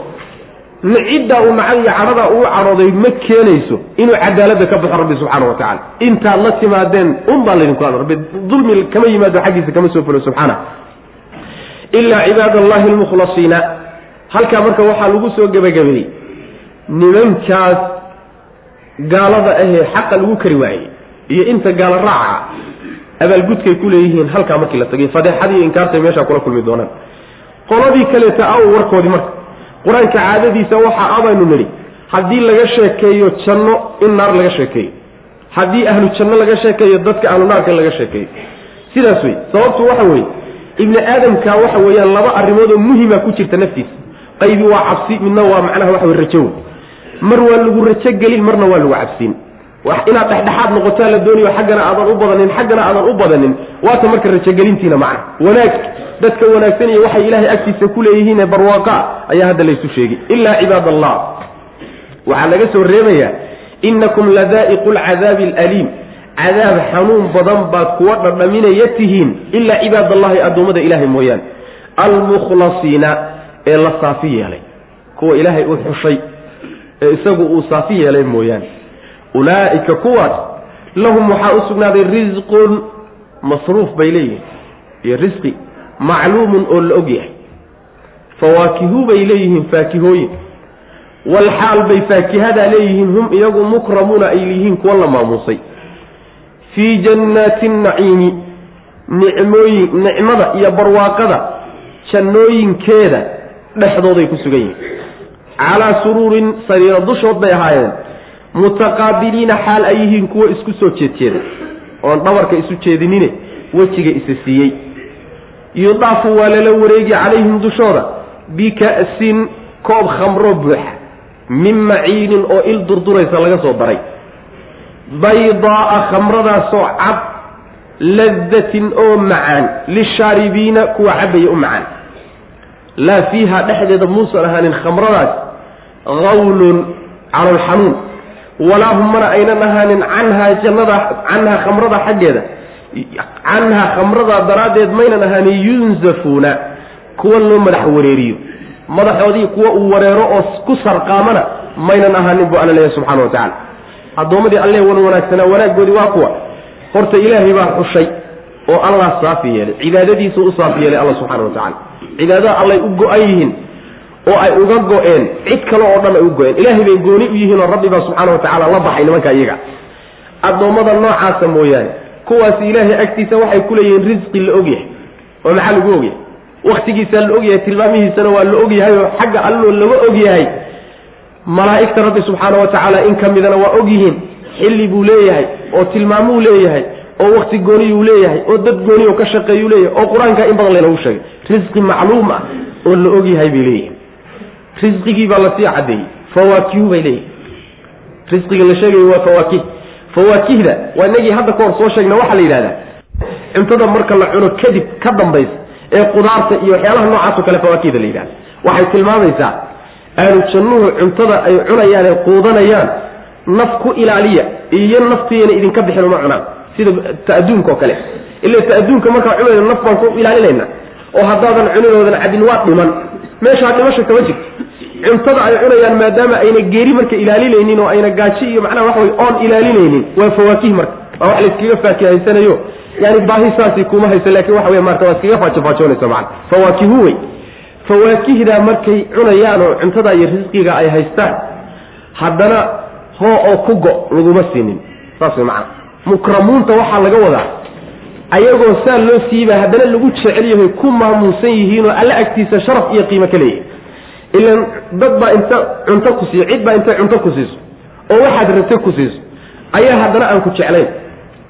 ciddaa uu nacay iyo cadhadaa uu cadhooday ma keenayso inuu cadaaladda ka baxo rabbi subxaana wa tacala intaad la timaadeen un baa laydinku hadla rabbi dulmi kama yimaado xaggiisa kama soo fulo subxaana. Ilaa cibaad allahi almukhlasiina. Halkaa marka waxaa lagu soo gebagabeeyey. Nimankaas gaalada ahee xaqa lagu kari waayey iyo inta gaalo raaca abaalgudkay ku leeyihiin halkaa markii la tagay. Fadeexadii inkaartay meeshaa kula kulmi doonaan. Qoladii kaleeta aw warkoodii marka qur'aanka caadadiisa waxa abaynu nidhi haddii laga sheekeeyo janno in naar laga sheekeeyo. Haddii ahlu janno laga sheekeeyo dadka ahlu naarka laga sheekeeyo. Sidaas wey sababtu waxa weeye ibni aadamka waxa weeyaan laba arrimood oo muhima ku jirta naftiisa. Qaybi waa cabsi midna waa macnaha waxa wey rajo wey mar waa lagu rajo gelin marna waa lagu cabsiin inaad dhexdhexaad noqotaa la doonayo xaggana aadan u badanin xaggana aadan u badanin waata marka rajogelintiina macna. Wanaag dadka wanaagsan iyo waxay ilaahay agtiisa ku leeyihiine barwaaqa ayaa hadda laysu sheegi ilaa cibaad allah waxaa laga soo reebayaa innakum ladaa'iqu lcadaabi alaliim cadaab xanuun badan baad kuwa dhadhaminaya tihiin ilaa cibaad allahi addoommada ilaahay mooyaane. Almukhlasiina ee la saafi yeelay. Kuwa ilaahay u xushay ee isagu uu saafi yeelay mooyaane. Ulaa'ika kuwaas lahum waxaa u sugnaaday risqun masruuf bay leeyihiin. Iyo risqi macluumun oo la og yahay fawaakihu bay leeyihiin faakihooyin. Walxaal bay faakihadaa leeyihiin hum iyagu mukramuuna ay yihiin kuwa la maamuusay. Fii jannaati naciimi nicmooyin nicmada iyo barwaaqada jannooyinkeeda dhexdooday ku sugan yihiin. Calaa suruurin sariiro dushood bay ahaayeen. Mutaqaabiliina xaal ay yihiin kuwa isku soo jeedjeeda. Oon dhabarka isu jeedinine wejiga isa siiyey yudaafu waa lala wareegi calayhim dushooda bika'sin koob khamro buuxa min maciinin oo il durduraysa laga soo daray baydaa'a khamradaasoo cad ladatin oo macaan lishaaribiina kuwa cabaya u macaan. Laa fiiha dhexdeeda muusan ahaanin khamradaas gawlun calool xanuun walaa hum mana aynan ahaanin canhaa jannada canhaa khamrada xaggeeda canhaa khamrada daraaddeed maynan ahaanin yunzafuuna kuwa loo madax wareeriyo. Madaxoodii kuwa uu wareero oo ku sarqaamana maynan ahaanin buu alla leeyahy subxana wa tacala addoommadii alle wan wanaagsanaa wanaaggoodii waa kuwa. Horta ilaahay baa xushay oo allah saafi yeelay. Cibaadadiisu u saafi yeelay alla subxana wa tacala cibaadada allay u go-an yihiin oo ay uga go-een cid kale oo dhan ay u go-een. Ilaahay bay gooni u yihiin oo rabbi baa subxaana wa tacaala la baxay nimanka iyaga. Addoommada noocaasa mooyaane kuwaasi ilaahay agtiisa waxay ku leeyihiin risqi la ogyahay oo maxaa lagu ogyahay waktigiisaa la ogyahay tilmaamihiisana waa la ogyahay oo xagga alloo laga ogyahay malaa'igta rabbi subxaana wa tacaala in ka midana waa ogyihiin xilli buu leeyahay oo tilmaamuu leeyahay oo wakti gooniyuu leeyahay oo dad gooniyo ka shaqeeyuu leeyahay oo qur'aanka in badan laynagu sheegay. Risqi macluum ah oo la ogyahay bay leeyihiin risqigii baa la sii caddeeyey fawaakihu bay leeyihiin risqiga la sheegayo waa fawaakih fawaakihda. Waa inagii hadda ka hor soo sheegna waxaa la yidhahdaa. Cuntada marka la cuno kadib ka dambaysa ee qudaarta iyo waxyaalaha noocaasoo kale fawaakihda la yidhahda waxay tilmaamaysaa ahlu jannuhu cuntada ay cunayaan ee quudanayaan naf ku ilaaliya iyo naftiina idinka bixin uma cunaan. Sida ta-adduunka oo kale. Ila ta-adduunka markaa cunayno naf baan ku ilaalinayna oo haddaadan cuninoodan cabin waa dhiman. Meeshaa dhimasha kama jirto cuntada ay cunayaan maadaama ayna geeri marka ilaalinaynin oo ayna gaaji iyo macnaha waxa way oon ilaalinaynin waa fawaakih marka. Waa wax layskaga faakihaysanayo yani baahi saasi kuma hayso laakiin waxa wey marka waa iskaga faajofaajoonaysa macana fawaakihu wey. Fawaakihdaa markay cunayaan oo cuntada iyo risqiga ay haystaan haddana hoo oo ku go laguma siinin. Saas way macana mukramuunta waxaa laga wadaa ayagoo saa loo siiba haddana lagu jecel yahay ku maamuusan yihiinoo alla agtiisa sharaf iyo qiimo ka leeyahay ilan dad baa inta cunto ku siiyo cid baa intay cunto ku siiso oo waxaad rabtay ku siiso ayaa haddana aan ku jeclayn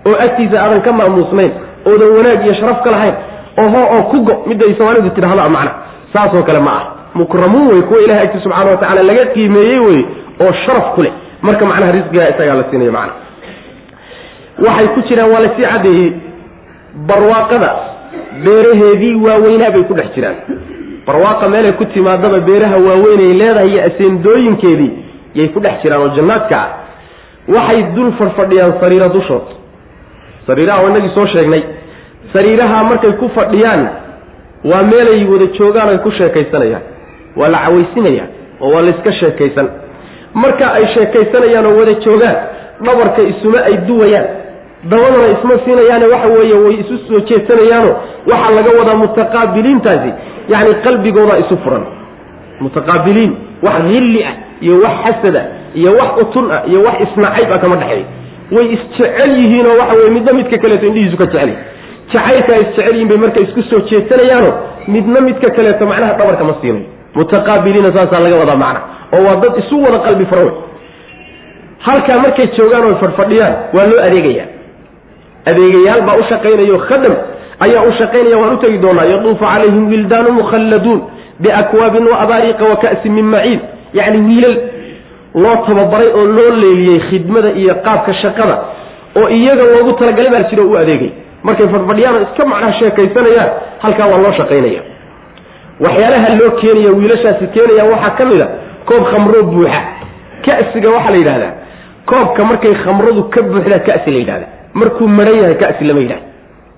oo agtiisa aadan ka maamuusnayn oodan wanaag iyo sharaf ka lahayn oo hoo oo ku go midday soomaalidu tidhahda macna saasoo kale ma ah. Mukramuun wey kuwa ilahay agtiisa subxana wa tacala laga qiimeeyey wey oo sharaf ku leh. Marka macnaha risqigaa isagaa la siinayo macna. Waxay ku jiraan waa la sii caddeeyey barwaaqada beeraheedii waaweynaa bay ku dhex jiraan barwaaqa meelay ku timaadaba beeraha waaweynay leedahay iyo aseendooyinkeedii yay ku dhex jiraan oo jannaadka ah. Waxay dul fadhfadhiyaan sariira dushood. Sariiraha waa inagii soo sheegnay. Sariiraha markay ku fadhiyaan waa meelay wada joogaan ay ku sheekaysanayaan. Waa la cawaysinaya oo waa layska sheekaysan. Marka ay sheekaysanayaan oo wada joogaan dhabarka isuma ay duwayaan dabadana isma siinayaane waxa weeye way isu soo jeesanayaano waxaa laga wadaa mutaqaabiliintaasi. Yacni qalbigoodaa isu furan. Mutaqaabiliin wax hilli ah iyo wax xasad ah iyo wax utun ah iyo wax isnacayb ah kama dhexeeyo. Way isjecel yihiinoo waxa weye midna midka kaleeto indhihiisu ka jecel jacaylkaa isjecel yihiin bay marka isku soo jeesanayaano midna midka kaleeto macnaha dhabarka ma siinayo. Mutaqaabiliina saasaa laga wadaa macna oo waa dad isu wada qalbi fura wey halkaa markay joogaan oo fadhfadhiyaan waa loo adeegaya adeegayaal baa u shaqaynayo khadam ayaa u shaqaynaya waan u tegi doonaa yaduufu calayhim wildaanu mukhalladuun biakwaabin wa abaariqa wa ka'sin min maciin. Yacni wiilal loo tababaray oo loo leeliyey khidmada iyo qaabka shaqada oo iyaga loogu talagalay baa jiro u adeegay. Markay fadhfadhiyaan oo iska macnaha sheekaysanayaan halkaa waa loo shaqaynaya. Waxyaalaha loo keenaya wiilashaasi keenayaan waxaa ka mid a koob khamroo buuxa. Ka'siga waxaa la yidhahdaa koobka markay khamradu ka buuxdaa ka'si la yidhahda markuu maran yahay kasi lama yidhahdo.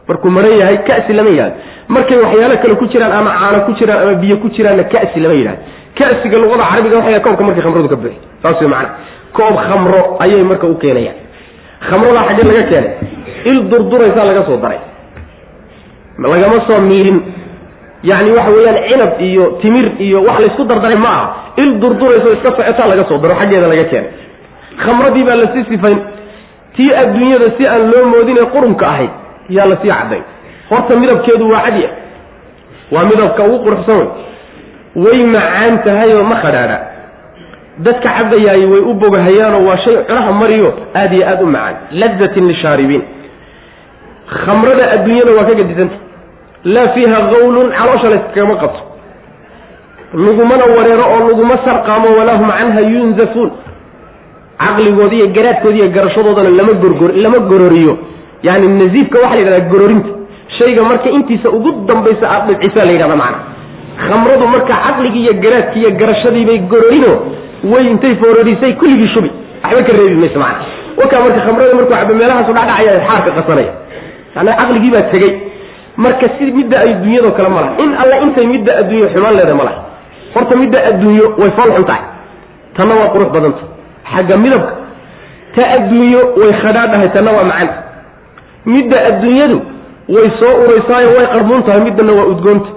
Markuu maran yahay kasi lama yidhahdo. Markay waxyaalo kale ku jiraan ama caano ku jiraan ama biyo ku jiraanna kasi lama yidhahdo. Kasiga luqada carabiga waxay koobka markay khamradu ka buuxi saas way macana koob khamro ayay marka u keenayaan. Khamradaa xaggee laga keenay. Il durduraysaa laga soo daray. Lagama soo miirin yacni waxa weeyaan cinab iyo timir iyo wax laysku dardaray ma aha. Il durdurayso iska socotaa laga soo daro xaggeeda laga keenay. Khamradii baa la sii sifayn tii adduunyada si aan loo moodinee qurunka ahayd yaa la sii cadday. Horta midabkeedu waa cadi ah. Waa midabka ugu quruxsan wey. Way macaan tahayoo ma khadhaadha dadka cabayaay way u bogahayaanoo waa shay cunaha mariyo aada iyo aada u macaan. Ladatin lishaaribiin. Khamrada adduunyada waa ka gadisanta laa fiiha qawlun caloosha layskagama qabto. Lagumana wareero oo laguma sarqaamo walaa hum canha yunzafuun caqligoodi iyo garaadkoodi iyo garashadoodana lama gorgor lama gororiyo. Yani naziifka waxaa la yidhahdaa gororinta shayga marka intiisa ugu dambaysa aad dhibcisaa la yidhahda macana khamradu marka caqligii iyo garaadkii iyo garashadiibay gororino way intay foorarisay kulligii shubi. Waxba ka reebi mayso macana wakaa marka khamrada markuu cabo meelahaasu dhacdhacaya xaarka qasanaya yani caqligii tegey marka si midda adduunyado kale ma in alla intay midda adduunyo xumaan leedahay ma horta midda adduunyo way fool tahay. Tanna waa qurux badanta xagga midabka. Ta adduunyo way khadhaadhahay tanna waa macanta midda adduunyadu way soo uraysaayo way qarmuun tahay middana waa udgoonta.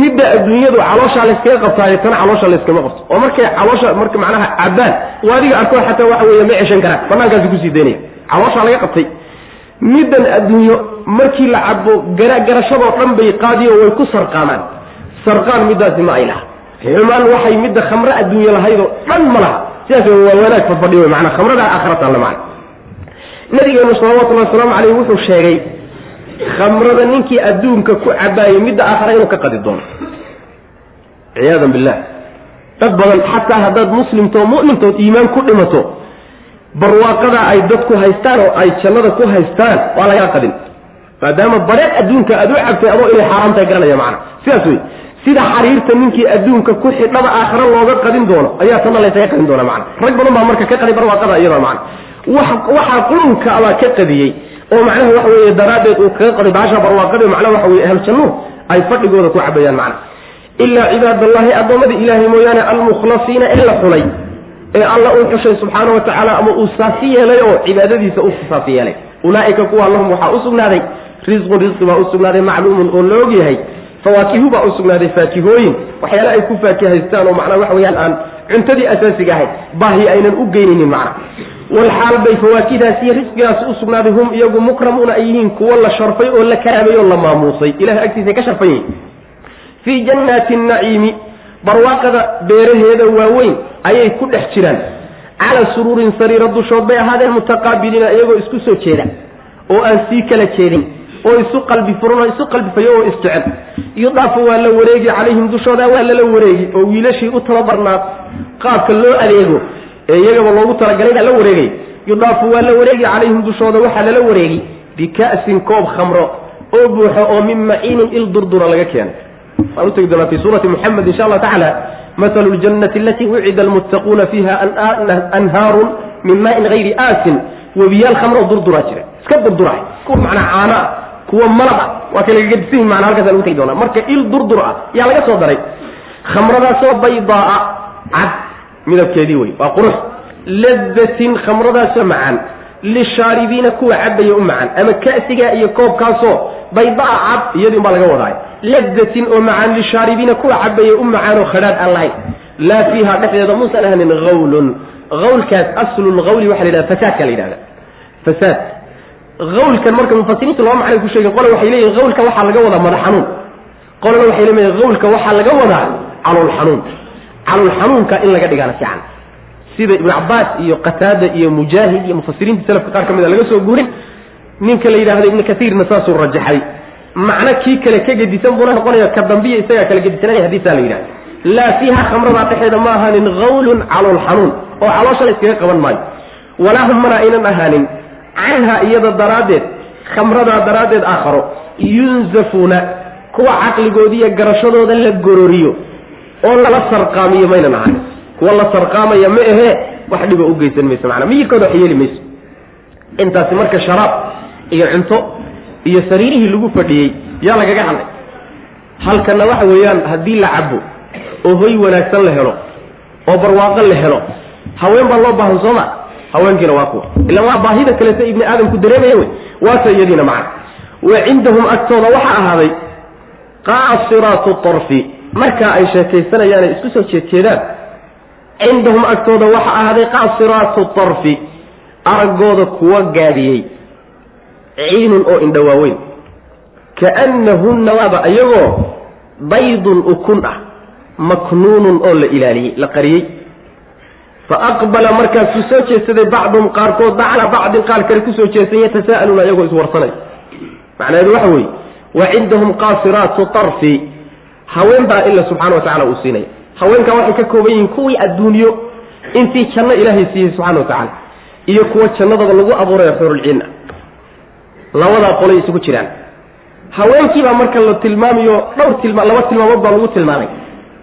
Midda adduunyadu calooshaa layskaga qabtaayo tana caloosha layskama qabto. Oo markay caloosha marka macnaha cabaan waa adiga arko xataa waxa weeye ma ceshan karaan. Banaankaasi ku sii daynaya. Calooshaa laga qabtay. Middan adduunyo markii la cabo gara garashadoo dhan bay qaadiyo way ku sarqaamaan. Sarqaan middaasi ma ay laha xumaan waxay midda khamre adduunye lahaydoo dhan ma laha sidaas waa wanaag fadfadhi wey maanaa khamrada aakhira taalla macna nabigeenu salawatullahi wasalaamu caleyh wuxuu sheegay khamrada ninkii adduunka ku cabaayay midda aakhara inuu ka qadi doono. Ciyaadan billah. Dad badan xataa haddaad muslimtoo mu'mintood iimaan ku dhimato barwaaqada ay dadku haystaan oo ay jannada ku haystaan waa lagaa qadin. Maadaama bareed adduunka aad u cabtay adoo inay xaaraam garanaya macana sidaas wey sida xariirta ninkii adduunka ku xidhada aakhira looga qadin doono ayaa tanna laysaga qadin doona macana rag badan baa marka ka qadi barwaaqada iyada macana waxaa qulunka abaa ka qadiyey oo macnaha waxa weeye daraaddeed uu kaga qaday baasha barwaaqade macnaha waxa weye ahl jannuhu ay fadhigooda ku cabayaan macna. Ilaa cibaadallahi addoommada ilaahay mooyaane almukhlasiina ee la xulay ee alla uu xushay subxaana wa tacaala ama uu saasi yeelay oo cibaadadiisa u saasi yeelay. Ulaa'ika kuwa lahum waxaa u sugnaaday risqun risqi baa u sugnaaday macluumun oo la og yahay fawaakihu baa u sugnaaday faakihooyin. Waxyaale ay ku faakihaystaan oo macnaha waxa weyaan aan cuntadii asaasiga ahayd baahi aynan u geynaynin macna walxaal bay fawaakidaas iyo risqigaasi u sugnaaday hum iyagu mukramuuna ay yihiin kuwo la sharfay oo la karaamay oo la maamuusay. Ilahay agtiisay ka sharfan yihiin fii jannaati naciimi barwaaqada beeraheeda waaweyn ayay ku dhex jiraan. Calaa suruurin sariira dushood bay ahaadeen mutaqaabiliina iyagoo isku soo jeeda oo aan sii kala jeedin oo isu qalbi furan oo isu qalbifayo oo isjecel. Yudaafu waa la wareegi calayhim dushooda waa lala wareegi oo wiilashii u tababarnaa qaabka loo adeego ee iyagaba loogu talagalay baa la wareegay. Yudaafu waa la wareegi calayhim dushooda waxaa lala wareegi bika'sin koob khamro oo buuxo oo min maciinin il durdura laga keenay waan utegi doonaa fi suurati muxamed insha allah tacaala mahalu ljannati alatii wucida almuttaquuna fiiha anhaarun min maain hayri aasin webiyaal khamro durduraa jira iska durdura kuwa macnaa caana. ah kuwa malab ah waa ka lagaga disan yihiin mana halkaas lagu tegi doonaa. Marka il durdur ah yaa laga soo daray. Khamradaasoo baydaaa cad midabkeedii wey waa qurux ladatin khamradaasoo macaan. Lishaaribiina kuwa cabaya u macaan. Ama ka'siga iyo koobkaasoo baydaa cad iyadii unbaa laga wadaay. Ladatin oo macaan lishaaribiina kuwa cabaya u macaanoo khadhaadh aan lahayn. Laa fiiha dhexdeeda muusan ahanin awlun awlkaas aslulawli waxa la yidhahda fasaadka la yidhahda fasaad awlkan marka mufasiriintu laba macnay ku sheegen qole waxay leeyihiin awlka waxaa laga wadaa madax xanuun. Qolena waxay leeyihiin awlka waxaa laga wadaa calool xanuun. Calool xanuunka in laga dhigaana fiican. Sida ibnu cabaas iyo qataada iyo mujaahid iyo mufasiriinta salafka qaar ka mid a laga soo guurin. Ninka la yidhahda ibnu kaiirna saasuu rajaxay. Macno kii kale ka gedisan buuna noqonaya ka dambiya isagaa kala gedisanaya haddii saa la yidhahda laa fiiha khamradaa dhexeeda ma ahaanin awlun calool xanuun. Oo caloosha la iskaga qaban maayo. Walaa hum mana aynan ahaanin canha iyada daraaddeed khamradaa daraaddeed aakharo yunzafuuna kuwa caqligoodiiyo garashadooda la gororiyo oo lala sarqaamiyo maynan ahanin kuwa la sarqaamaya ma ahee wax dhiba u geysan mayso manaa miyirkooda wax yeeli mayso intaasi marka sharaab iyo cunto iyo sariirihii lagu fadhiyey yaa lagaga hadlay. Halkana waxa weeyaan haddii la cabo oo hoy wanaagsan la helo oo barwaaqo la helo haween baa loo baahan sooma haweenkiina waa kuwa. Ila waa baahida kaleeto ibni aadamku dareemaya wey. Waase iyadiina macna. Wa cindahum agtooda waxaa ahaaday qaasiraatu tarfi. Markaa ay sheekaysanayaan ay isku soo jeedjeedaan. Cindahum agtooda waxaa ahaaday qaasiraatu tarfi. Araggooda kuwa gaadhiyey ciinun oo indha waaweyn. Kaannahunna waaba iyagoo baydun ukun ah maknuunun oo la ilaaliyey la qariyey fa aqbala markaasuu soo jeedsaday bacduhum qaarkood bacla bacdin qaar kale ku soo jeedsan yatasaa'aluuna iyagoo iswarsanay. Macnaheedu waxa weeye wa cindahum qaasiraatu tarfi haween baa ila subxana wa tacala uu siinaya haweenkaa waxay ka kooban yihiin kuwii adduunyo intii janno ilaahay siiyey subxana wa tacaala iyo kuwa jannadaba lagu abuurayo xurulciinna labadaa qolay isugu jiraan. Haweenkiibaa marka la tilmaamayo dhowr tilma laba tilmaamood baa lagu tilmaamay.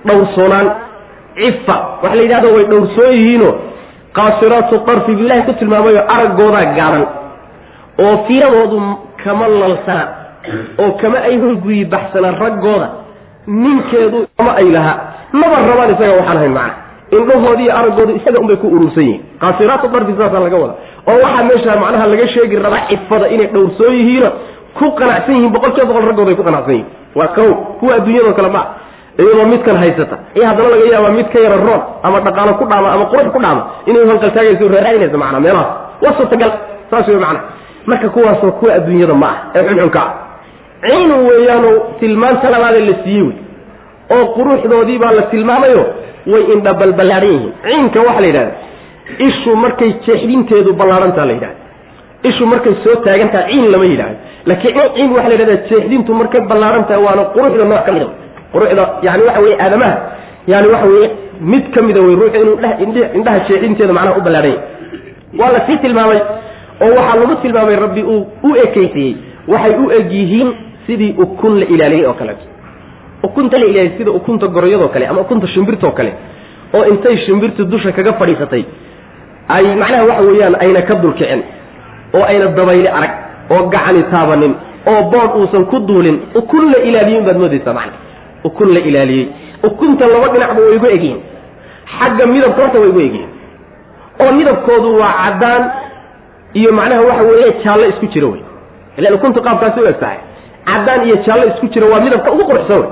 Dhowrsoonaan cifa. Waxa la yidhahdo way dhowrsoon yihiino. Qaasiraatu tarfi bilahi ku tilmaamayo araggoodaa gaaban. Oo fiiradoodu kama lalsana. Oo kama ay horguyi baxsana raggooda. Ninkeedu kama ay lahaa maba rabaan isaga waxaan hayn macna. Indhahoodi iyo araggoodu isaga unbay ku urursan yihiin. Qaasiraatu darfi saasaa laga wada oo waxaa meesha macnaha laga sheegi rabaa cifada inay dhowrsoon yihiino. Ku qanacsan yihiin boqol kiiba boqol raggooda ay ku qanacsan yihiin waa kow. Kuwa adduunyadoo kale maa iyadoo midkan haysata. Iyo haddana laga yaabaa mid ka yara roon ama dhaqaalo ku dhaama ama qurux ku dhaama inay hanqaltaagayso raaraadinaysa macnaa meelahaas waa suurtagal. Saas wey macna marka kuwaasoo kuwa adduunyada ma ah ee xunxunka ah. Ciinu weeyaanoo tilmaanta labaadee la siiyey wey. Oo quruxdoodii baa la tilmaamayo way indha balballaadhan yihiin. Ciinka waxaa la yidhahda ishu markay jeexdinteedu ballaadhantaa la yidhahda ishu markay soo taagantaha ciin lama yidhahdo laakiin ciin waxaa la yidhahda jeexdintu markay ballaadhan waana quruxda nooc ka mida quruxda yani waxa weye aadamaha yani waxa weye mid ka mida wey ruuxu inuu indhaha jeexdinteeda macnaha u ballaadhan yahay waa la sii tilmaamay oo waxaa lagu tilmaamay rabbi uu u ekaysiiyey waxay u eg yihiin sidii ukun la ilaaliyey oo kaleeto ukunta la ilaaliyey sida ukunta goroyadoo kale ama ukunta shimbirtoo kale oo intay shimbirtu dusha kaga fadhiisatay ay macnaha waxa weeyaan ayna ka dulkicin oo ayna dabayli arag oo gacani taabanin oo bood uusan ku duulin. Ukun la ilaaliyey baad moodaysaa macna ukun la ilaaliyey. Ukunta laba dhinacba way igu egyihiin. Xagga midabka horta way igu egyihiin. Oo midabkoodu waa caddaan iyo macnaha waxa weeye jaallo isku jira wey ilan ukuntu qaabkaasi u eg tahay caddaan iyo jaallo isku jira waa midabka ugu quruxsan wey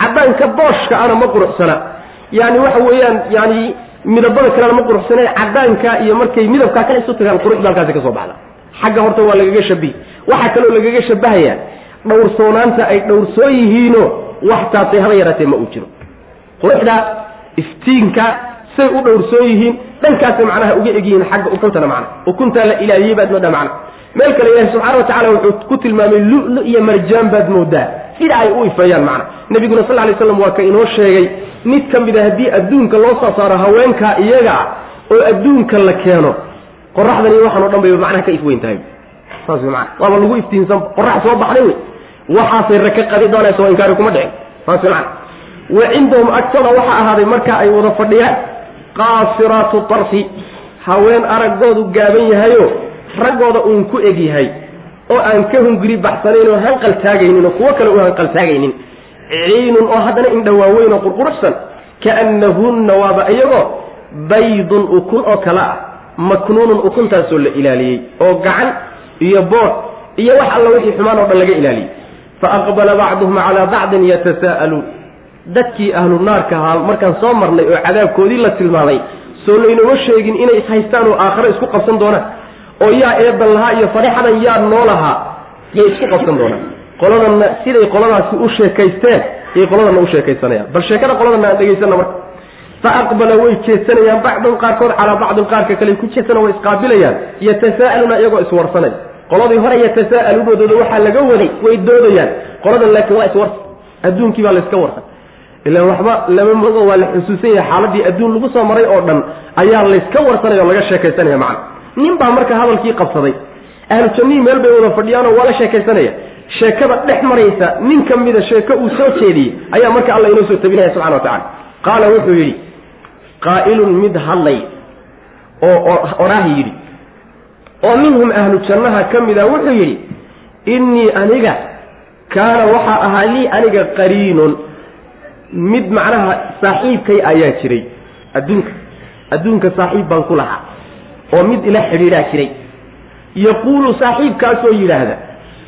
caddaanka booshka ana ma quruxsana. Yani waxa weeyaan yani midabada kalena ma quruxsana caddaanka iyo markay midabkaa kale isu tagaan quruxda halkaasi ka soo baxda. Xagga horta waa lagaga shabihi waxaa kaloo lagaga shabahayaa dhowrsoonaanta ay dhowrsoon yihiino wax taasay haba yaraatee ma uu jiro. Quruxda iftiinka say u dhowrsoon yihiin dhankaasay macnaha uga egyihiin xagga ukuntana macna. Ukuntaa la ilaaliyey baad moodaa macna. Meel kale ilahi subxana wa tacala wuxuu ku tilmaamay lulu iyo marjaan baad moodaa. Sida ay u ifeeyaan macna. Nabiguna sal lay slam waa ka inoo sheegay mid ka mid a haddii adduunka loo soo saaro iyaga ah oo adduunka la keeno qoraxdan iyo waxaan o dhan bayba macnaha ka ifweyn tahay saas wey mana waaba lagu iftiinsan qorax soo baxday wey waxaasay raka qadi doonaysa oo inkaari kuma dhicin. Saas mana wa cindahum agtada waxaa ahaaday marka ay wada fadhiyaan qaasiraatu tarfi haween araggoodu gaaban yahayo raggooda uun ku eg yahay oo aan ka hunguri baxsanayn oo hanqal taagaynin oo kuwo kale u hanqal taagaynin. Ciinun oo haddana indha waaweyn oo qurquruxsan kaannahunna waaba iyagoo baydun ukun oo kale ah maknuunun ukuntaasoo la ilaaliyey oo gacan iyo bood iyo wax alla wixii xumaan oo dhan laga ilaaliyey fa aqbala bacduhum calaa bacdin yatasaa'aluun dadkii ahlu naarka ahaa markaan soo marnay oo cadaabkoodii la tilmaamay soo laynoma sheegin inay ishaystaan oo aakhare isku qabsan doonaan oo yaa eedan lahaa iyo fadexadan yaa noo lahaa yay isku qabsan doonaan qoladanna siday qoladaasi u sheekaysteen yay qoladanna u sheekaysanayaan. bal sheekada qoladanna aan dhegaysana marka. fa aqbala way jeesanayaan bacdun qaarkood calaa bacdin qaarka kale ku jeesana way isqaabilayaan yatasaa'aluuna iyagoo iswarsanay qoladii hore yatasa'aluunadooda waxaa laga waday way doodayaan. Qoladan laakiin waa iswarsan adduunkii baa layska warsan ilaan waxba lama mogo waa la xusuusan yahay. Xaaladii adduun lagu soo maray oo dhan ayaa layska warsanaya oo laga sheekaysanaya macna. Nin baa marka hadalkii qabsaday. Ahlu jannihii meel bay wada fadhiyaanoo waa la sheekaysanaya. Sheekada dhex maraysa nin ka mida sheeko uu soo jeediyey ayaa marka alla inoo soo tabinaya subxana wa tacala qaala wuxuu yidhi qaa'ilun mid hadlay oo odhaah yidhi oo minhum ahlu jannaha ka mida wuxuu yidhi innii aniga kaana waxaa ahaa lii aniga qariinun. Mid macnaha saaxiibkay ayaa jiray adduunka adduunka saaxiib baan ku lahaa oo mid ila xidhiidhaa jiray. Yaquulu saaxiibkaasoo yidhaahda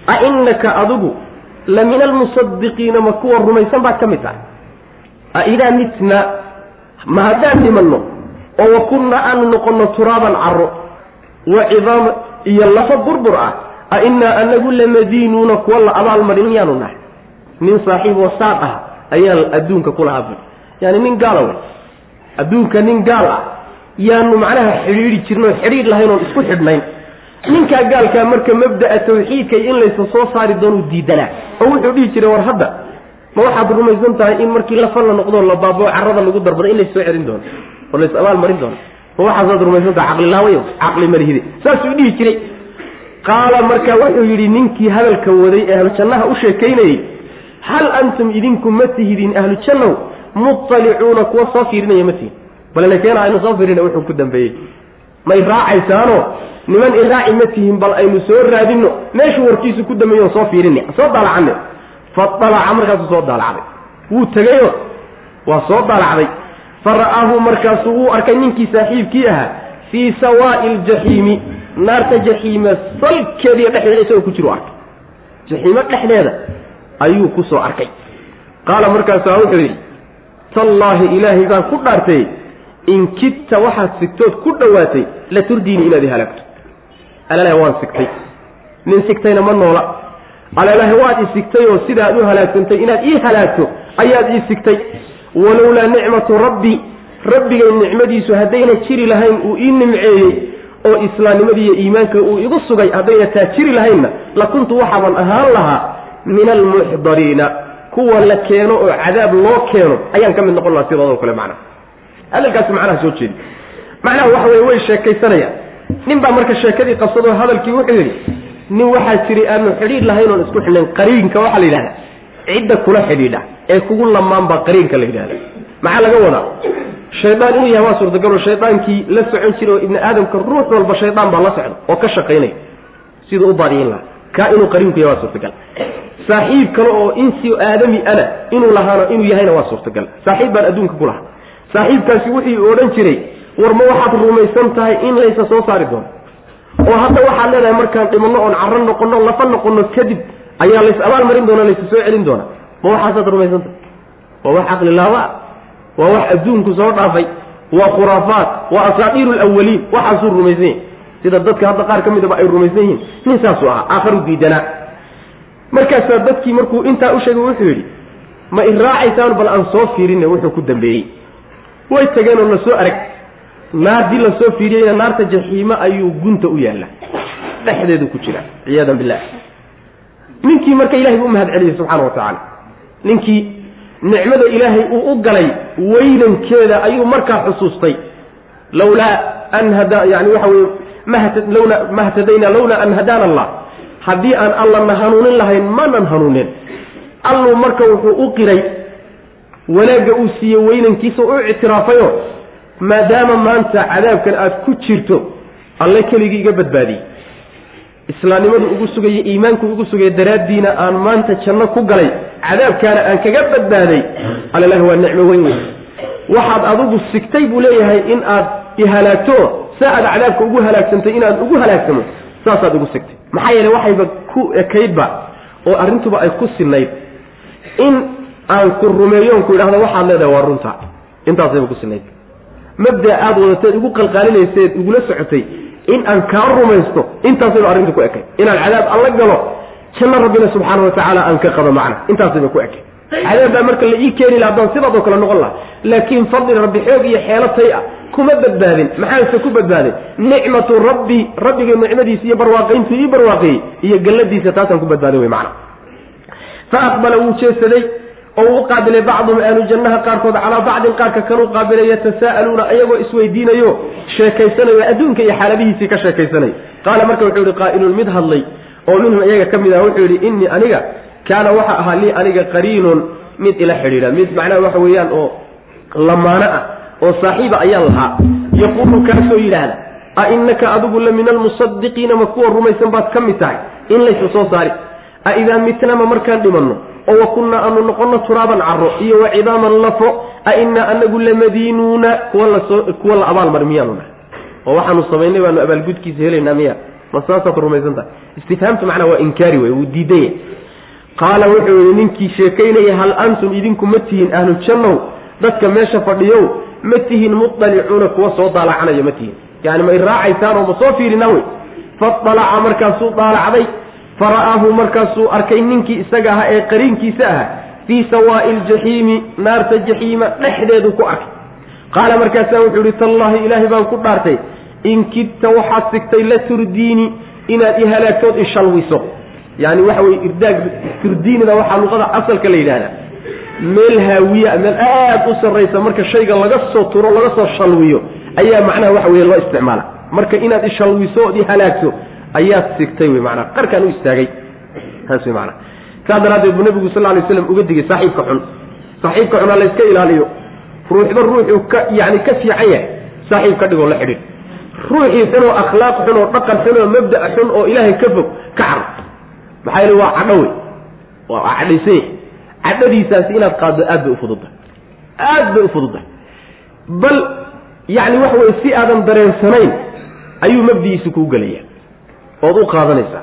a innaka adigu la min almusadiqiina ma kuwa rumaysan baad ka mid tahay? A idaa mitna ma haddaan dhimanno oo wa kunna aanu noqonno turaaban carro wa cidaama iyo lafa burbur ah. A innaa anagu lamadiinuuna kuwa la abaalmarin miyaanu nahay. Nin saaxiib oo saad ah ayaan adduunka ku lahaa bui yaani nin gaala wey. Adduunka nin gaal ah yaanu macnaha xidhiidhi jirnay oo xidhiidh lahayn oon isku xidhnayn. Ninkaa gaalkaa marka mabda'a tawxiidka in laysa soo saari doonuu diidanaa. Oo wuxuu dhihi jiray war hadda ma waxaad rumaysan tahay in markii lafan la noqdoo la baabao carrada lagu darbado in lays soo celin doono oo lays abaal marin doono ma waxaasaad rumaysan tahay caqlilaawayo caqli malihide saasuu dhihi jiray. Qaala marka wuxuu yidhi ninkii hadalka waday ee ahlu jannaha u sheekaynayey hal antum idinku ma tihidin ahlu jannow muطalicuuna kuwa soo fiirinaya ma tihin ballekeena aynu soo fiirina wuxuu ku dambeeyey. May raacaysaano niman iraaci ma tihin bal aynu soo raadinno. Meeshuu warkiisu ku dambeeyo soo fiirin soo daalacane. Faalaca markaasuu soo daalacday. Wuu tegayo waa soo daalacday fa ra'aahu markaasuu wuu arkay ninkii saaxiibkii ahaa fii sawaa'i ljaxiimi naarta jaxiima salkeediiyo dhexdeeda isagoo ku jiru arkay. Jaxiimo dhexdeeda ayuu ku soo arkay. Qaala markaasaa wuxuu yidhi tallaahi ilaahay baan ku dhaartay in kidta waxaad sigtood ku dhowaatay la turdiini inaad i halaagto alalaha waan sigtay. Nin sigtayna ma noola. Alalaha waad i sigtay oo sidaad u halaagsantay inaad ii halaagto ayaad ii sigtay walowlaa nicmatu rabbi rabbigay nicmadiisu haddayna jiri lahayn uu ii nimceeyey oo islaamnimadii iyo iimaanka uu igu sugay haddayna taa jiri lahaynna la kuntu waxaaban ahaan lahaa min almuxdariina kuwa la keeno oo cadaab loo keeno ayaan ka mid noqon lahaa sidoodoo kale macnaha. Hadalkaasi macnaha soo jeedi. Macnaha waxa weye way sheekaysanayaan. Nin baa marka sheekadii qabsadoo hadalkii wuxuu yidhi nin waxaa jiray aanu xidhiidh lahayn oon isku xidhnayn qariinka waxaa la yidhahda cidda kula xidhiidha ee kugu lamaan baa qariinka la yidhahda maxaa laga wadaa? Shaydaan inuu yahay waa suurtagalo shaydaankii la socon jiray oo ibni aadamka ruux walba shaydaan baa la socda oo ka shaqaynaya siduu u baadiyin lahaa kaa inuu qariinku yahay waa suurtagal. Saaxiib kale oo insi aadami ana inuu lahaano inuu yahayna waa suurtagal. Saaxiib baan adduunka ku lahaa. Saaxiibkaasi wuxuu odhan jiray war ma waxaad rumaysan tahay in laysa soo saari doono? Oo hadda waxaad leedahay markaan dhimanno oon carro noqonno lafa noqonno kadib ayaa lays abaal marin doona laysa soo celin doona ma waxaasaad rumaysan tahay? Waa wax caqli laaba waa wax adduunku soo dhaafay waa khuraafaat waa asaatiiru lawaliin waxaasuu rumaysan yahy sida dadka hadda qaar ka midaba ay rumaysan yihiin. Nin saasuu ahaa aakharu diidanaa. Markaasaa dadkii markuu intaa u sheegay wuxuu yidhi ma iraacaysaan bal aan soo fiirinne wuxuu ku dambeeyey. Way tageen oo la soo arag. Naardii la soo fiiriyeyna naarta jaxiime ayuu gunta u yaalla dhexdeedu ku jira ciyaadan billah ninkii marka ilahay buu umahad celiyey subxaana wa tacaala ninkii nicmada ilaahay uu u galay weynankeeda ayuu markaa xusuustay. Lawlaa an hada yani waxa weye malawla ma htadayna lawlaa an hadaana allah. Haddii aan allana hanuunin lahayn maanan hanuunin. Alluu marka wuxuu u qiray wanaagga uu siiye weynankiisa u ictiraafayo maadaama maanta cadaabkan aad ku jirto alle keligii iga badbaadiyey islaamnimadu ugu sugaya iimaanku ugu sugaya daraaddiina aan maanta janno ku galay cadaabkaana aan kaga badbaaday allalahi waa nicmo weyn wey waxaad adigu sigtay buu leeyahay in aad ihalaagto saa aad cadaabka ugu halaagsantay inaad ugu halaagsamo saasaad ugu sigtay. Maxaa yeele waxayba ku ekaydba oo arrintuba ay ku sinayd in aan ku rumeeyoon ku idhahdo waxaad leedahay waa runta. Intaasayba ku sinayd mabda aada wadateed igu qalqaalinayseed igula socotay in aan kaa rumaysto intaasayba arrinta ku ekay. Inaan cadaab alla galo janno rabbina subxaana wa tacaala aan ka qado macna. Intaasayba ku ekay. Cadaab baa marka la ii keeni laha haddaan sidaadoo kale noqon laha laakiin fadli rabbi xoog iyo xeelatay ah kuma badbaadin. Maxaase ku badbaaday nicmatu rabbi rabbiga nicmadiisa iyo barwaaqayntu ii barwaaqeeyey iyo galladiisa taasaan ku badbaaday wey macna. Fa aqbala wuu jeesaday oo uu qaabilay bacduhum ahlu jannaha qaarkood calaa bacdin qaarka kanuu qaabilay yatasaa'aluuna ayagoo isweydiinayo sheekaysanayo adduunka iyo xaaladihiisii ka sheekaysanayo qaala marka wuxuu yihi qaa'ilun mid hadlay oo minhum iyaga ka mid ah wuxuu yidhi innii aniga kaana waxa ahaa lii aniga qariinun mid ila xidhiidha. Mid macnaha waxa weeyaan oo lamaano ah oo saaxiiba ayaan lahaa. Yaquulu kaasoo yidhaahda a innaka adigu la min almusadiqiina ma kuwa rumaysan baad ka mid tahay in laysa soo saari. A idaa mitnama markaan dhimanno oo wa kunnaa aanu noqonno turaaban caro iyo wa cidaaman lafo a innaa anagu lamadiinuuna kuwa la abaalmari miyaanu nahay. Oo waxaanu samaynay baanu abaalgudkiisa helaynaa miya. Ma saasaad rumaysan tahay? Istifhaamtu macnaa waa inkaari wey wuu diidanya qaala wuxuu yihi ninkii sheekaynaya hal antum idinku ma tihiin ahlu jannow dadka meesha fadhiyow ma tihiin muطalicuuna kuwa soo daalacanaya ma tihiin yani ma iraacaysaan oo ma soo fiirinaa wey faalaca markaasuu daalacday fara'aahu markaasuu arkay ninkii isaga ahaa ee qariinkiisa ahaa. Fii sawaa'i ljaxiimi naarta jaxiima dhexdeedu ku arkay. Qaala markaasaa wuxuu ihi tallaahi ilaahay baan ku dhaartay. In kidta waxaad sigtay la turdiini inaad ihalaagtood ishalwiso yani waxa weye irdaag firdiinida waxaa luqada asalka la yidhahdaa meel haawiya meel aada u sarraysa marka shayga laga soo turo laga soo shalwiyo ayaa macnaha waxa weye loo isticmaala. Marka inaad ishalwiso ood ihalaagto ayaad sigtay wey manaa qarkaan u istaagay. Taas wey manaa saa daraaddeed buu nabigu sal lay slam uga digay saaxiibka xun. Saaxiibka xun ha layska ilaaliyo. Ruuxba ruuxuu ka yani ka fiican yahay. Saaxiib ka dhigoo la xidhiid ruuxii xun oo akhlaaq xun oo dhaqan xun oo mabda' xun oo ilaahay ka fog ka car maxaa yeele waa cadho wey. Waa cadhaysanya cadhadiisaasi inaad qaaddo aad bay ufududahay aad bay ufududahay bal yacni waxa weye si aadan dareensanayn ayuu mabdigiisi kuu gelaya ood u qaadanaysaa.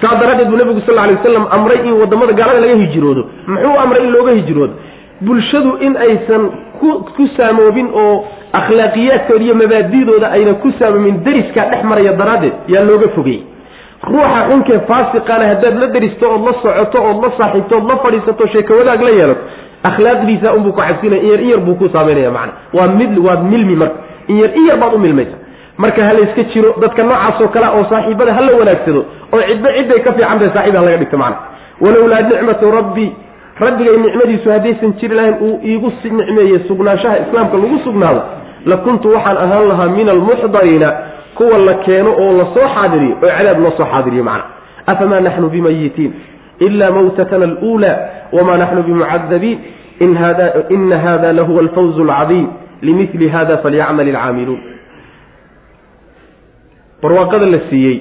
Saa daraaddeed buu nabigu sal alay waslam amray in waddamada gaalada laga hijroodo. Muxuu amray in looga hijroodo bulshadu in aysan ku ku saamoobin oo akhlaaqiyaadkooda iyo mabaadidooda ayna ku saamoomin deriskaa dhex maraya daraaddeed yaa looga fogeyey ruuxa xunkee faasiqana haddaad la deristo ood la socoto ood la saaxiibto ood la fadhiisato sheeko wadaag la yeelato akhlaaqdiisa unbuu ku cabsinaya in yar in yar buu ku saameynaya macana waa mid waad milmi marka. In yar in yar baad u milmaysa marka ha layska jiro dadka noocaasoo kale oo saaxiibada ha la wanaagsado oo cidba cidday ka fiican tahay saaxiib ha laga dhigto macana walowlaa nicmatu rabbi rabbigay nicmadiisu haddaysan jiri lahayn uu iigu nicmeeyey sugnaanshaha islaamka lagu sugnaado la kuntu waxaan ahaan lahaa min almuxdariina kuwa la keeno oo la soo xaadiriyo oo cadaab loo soo xaadiriyo macna. Afamaa naxnu bimayitiin ila mawtatana aluulaa wamaa naxnu bimucadabiin? Ina hada lahuwa alfawzu alcadiim. Limili hada falyacmal ilcaamiluun barwaaqada la siiyey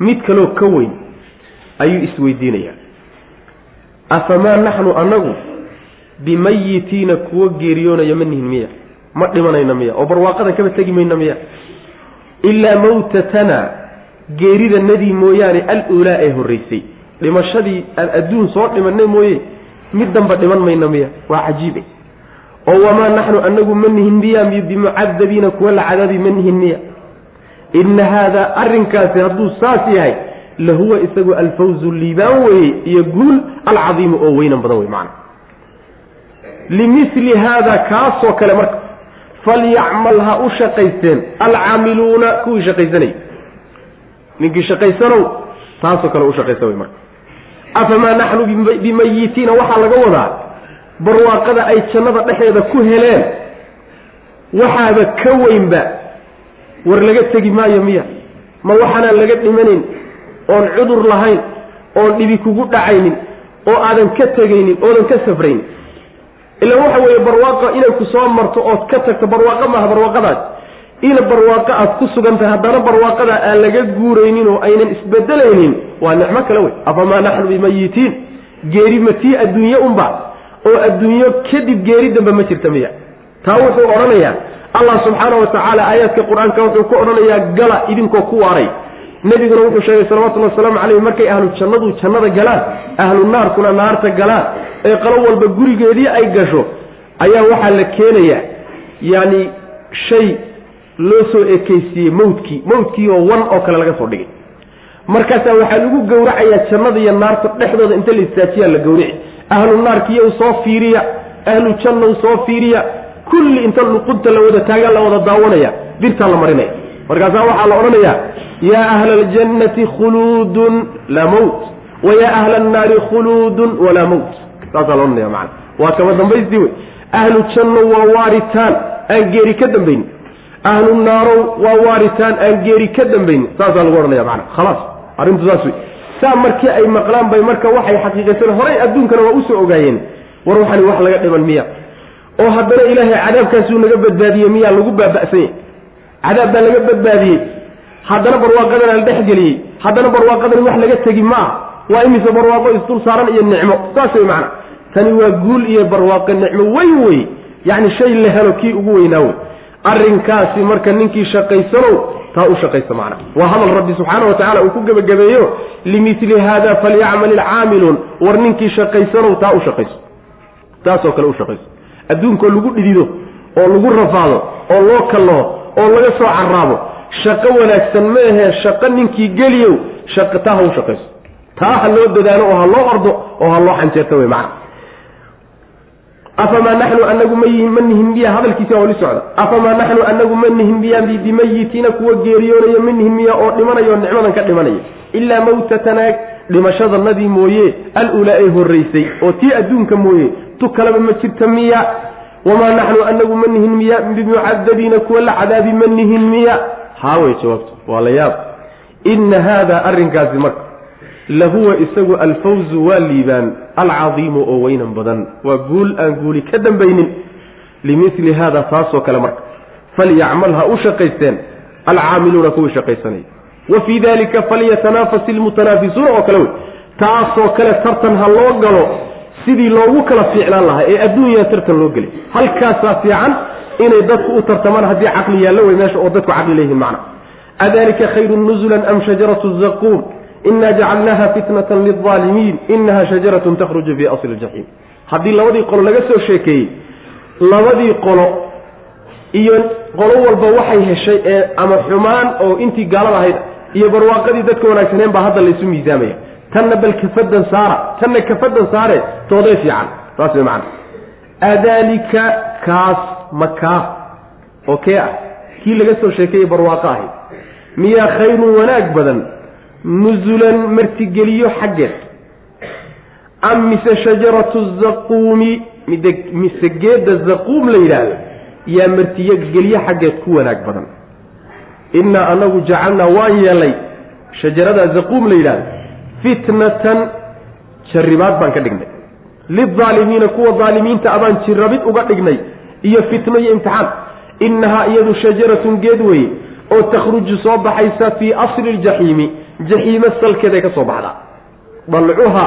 mid kaloo ka weyn ayuu isweydiinayaa. Afamaa naxnu annagu bimayitiina kuwa geeriyoonaya ma nihin miya ma dhimanayna miya oo barwaaqadan kaba tegi mayna miya. Ilaa mawtatana geeridanadii mooyaane al-uulaa ee horraysay dhimashadii aan adduun soo dhimanay mooye mid danba dhiman mayna miya. Waa cajiibe. Oo wamaa naxnu anagu ma nihin miya bimucadabiina kuwa la cadaabi ma nihin miya ina haadaa arrinkaasi hadduu saas yahay lahuwa isagu alfawzu liibaan weeye iyo guul alcadiimu oo weynan badan wey macana limili haada kaasoo kale marka falyacmal ha u shaqaysteen alcaamiluuna kuwii shaqaysanayay ninkii shaqaysanow taasoo kale u shaqaysa wey marka afamaa naxnu bimayitiina waxaa laga wadaa barwaaqada ay jannada dhexeeda ku heleen waxaaba ka weynba war laga tegi maayo miya. Ma waxaanaan laga dhimanayn oon cudur lahayn oon dhibi kugu dhacaynin oo aadan ka tegaynin oodan ka safraynin. Ila waxa weeye barwaaqa inay ku soo marto ood ka tagto barwaaqo maaha barwaaqadaas. Ina barwaaqo aad ku sugan tahay haddana barwaaqada aan laga guuraynin oo aynan isbedelaynin waa nicmo kale wey afamaa naxnu bimayitiin geeri ma tii adduunye unba? Oo adduunyo kadib geeri dambe ma jirta miya. Taa wuxuu odhanayaa allah subxaana wa tacaala aayaadka qur'aanka wuxuu ku odhanayaa gala idinkoo ku waaray. Nebiguna wuxuu sheegay salawatullhi wasalaamu caleyh markay ahlu jannadu jannada galaan ahlu naarkuna naarta galaan ee qalo walba gurigeedii ay gasho ayaa waxaa la keenayaa yani shay loo soo ekeysiiyey mawdkii mawdkii oo wan oo kale laga soo dhigay. Markaasaa waxaa lagu gowracayaa jannada iyo naarta dhexdooda inta la istaajiyaa la gowrici. Ahlu naarkiiyow soo fiiriya ahlu jannow soo fiiriya kulli inta luqunta la wada taagaa la wada daawanaya birtaa la marinaya markaasaa waxaa la odhanayaa yaa ahla aljannati khuluudun laa mowt wa ahla annaari khuluudun walaa mowt saasaa la odhanaya macana waa kama dambaystii wey ahlu janno waa waaritaan aan geeri ka dambaynin ahlu naarow waa waaritaan aan geeri ka dambaynin saasaa lagu odhanaya macana khalaas arrintu saas wey. Saa markii ay maqlaan bay marka waxay xaqiiqayseen horay adduunkana waa u soo ogaayeen. War waxani wax laga dhiman miya oo haddana ilaahay cadaabkaasuu naga badbaadiyey miyaa lagu baaba'san yahy cadaab baa laga badbaadiyey. Haddana barwaaqadana la dhexgeliyey haddana barwaaqadani wax laga tegi ma waa imise barwaaqo isdul saaran iyo nicmo. Saas wey macana tani waa guul iyo barwaaqo nicmo weyn wey yacni shay la helo kii ugu weynaa wey arrinkaasi marka ninkii shaqaysanow taa u shaqaysa macna. Waa hadal rabbi subxaana wa tacala uu ku gebagabeeyo limili hada falyacmal ilcaamiluun war ninkii shaqaysanow taa u shaqayso taasoo kale u shaqayso adduunkoo lagu dhidido oo lagu rafaado oo loo kallaho oo laga soo caraabo shaqo wanaagsan ma ahee shaqo ninkii geliyow shaqo taa ha u shaqayso. Taa ha loo dadaalo oo ha loo ordo oo ha loo xanjeerto wey macna. Afamaa naxnu anagu ma nihin miya hadalkiisi waa wali socda. Afamaa naxnu anagu ma nihin miya bimayitiina kuwa geeriyoonaya ma nihin miya oo dhimanaya oo nicmadan ka dhimanaya. Ilaa mawtatanaa dhimashadanadii mooye al-ulaa ee horraysay oo tii adduunka mooye tu kaleba ma jirta miya. Wamaa naxnu anagu ma nihin miya bimucadabiina kuwa la cadaabi ma nihin miya. Haaway jawaabtu waa la yaab. Ina haada arrinkaasi marka lahuwa isagu alfawzu waa liibaan alcadiimu oo weynan badan. Waa guul aan guuli ka dambaynin limili haada taasoo kale marka. Falyacmal ha u shaqaysteen alcaamiluuna kuwii shaqaysanaya wa fii dalika falyatanafas ilmutanaafisuuna oo kale wey taasoo kale tartan ha loo galo sidii loogu kala fiicnaan lahaa ee adduunyaa tartan loo gelay halkaasaa fiican inay dadku u tartamaan haddii caqli yaallo wey meesha oo dadku caqli leeyihiin macna adalika khayrun nuzulan am shajaratu zaquum ina jacalnaha fitnatan lilaalimiin inaha shajaratun takhruju fi asli ljaxiim haddii labadii qolo laga soo sheekeeyey labadii qolo iyo qolo walba waxay heshay ee ama xumaan oo intii gaalada ahayd iyo barwaaqadii dadka wanaagsaneen baa hadda laysu miisaamaya. Tanna bal kafadan saara tanna kafadan saare toodee fiican. Saas way macana adalika kaas makaa oo kee ah? Kii laga soo sheekeeyey barwaaqo ahayd miyaa khayrun wanaag badan nusulan martigeliyo xaggeed. Am mise shajaratu zaquumi mide mise geedda zaquum la yidhaahdo yaa martiyo gelyo xaggeed ku wanaag badan innaa anagu jacalnaa waan yeelay shajarada zaquum la yidhahdo fitnatan jarribaad baan ka dhignay. Lilaalimiina kuwa daalimiinta abaan jirrabid uga dhignay. Iyo fitno iyo imtixaan. Innahaa iyadu shajaratun geed weye oo takhruju soo baxaysa fii asli ljaxiimi jaxiime salkeeday ka soo baxdaa. Dalcuha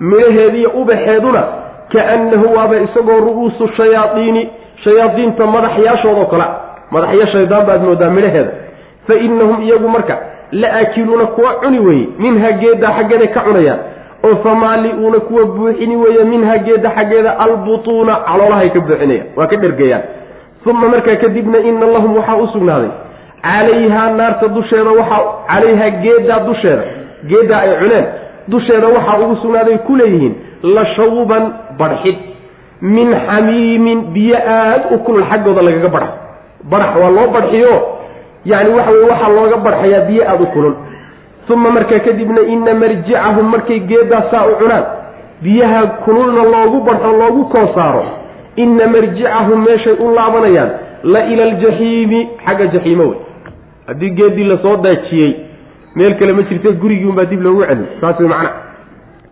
midhaheediiyo ubaxeeduna kaannahu waaba isagoo ru'uusu shayaaiini shayaadiinta madaxyaashoodao kale. Madaxyo shaydaan baad moodaa midhaheeda fa innahum iyagu marka la aakiluuna kuwa cuni weeye minha geeddaa xaggeeday ka cunayaan oo famaali-uuna kuwa buuxini weeye minha geedda xaggeeda albutuuna caloolahay ka buuxinayaan waa ka dhergayaan uma markaa kadibna ina lahum waxaa u sugnaaday calayhaa naarta dusheeda waxaa calayhaa geeddaa dusheeda geeddaa ay cuneen dusheeda waxaa ugu sugnaaday ku leeyihiin la shawban barxid min xamiimin biyo aad u kulul xaggooda lagaga badha badhax waa loo badxiyo yacni waxa weye waxaa looga badxayaa biyo aada u kulul. Uma markaa kadibna ina marjicahum markay geeddaa saa u cunaan. Biyaha kululna loogu badxo loogu koosaaro ina marjicahum meeshay u laabanayaan. La ila aljaxiimi xagga jaxiimo wey. Haddii geeddii la soo daajiyey meel kale ma jirte gurigii unbaa dib loogu celi saas way macna.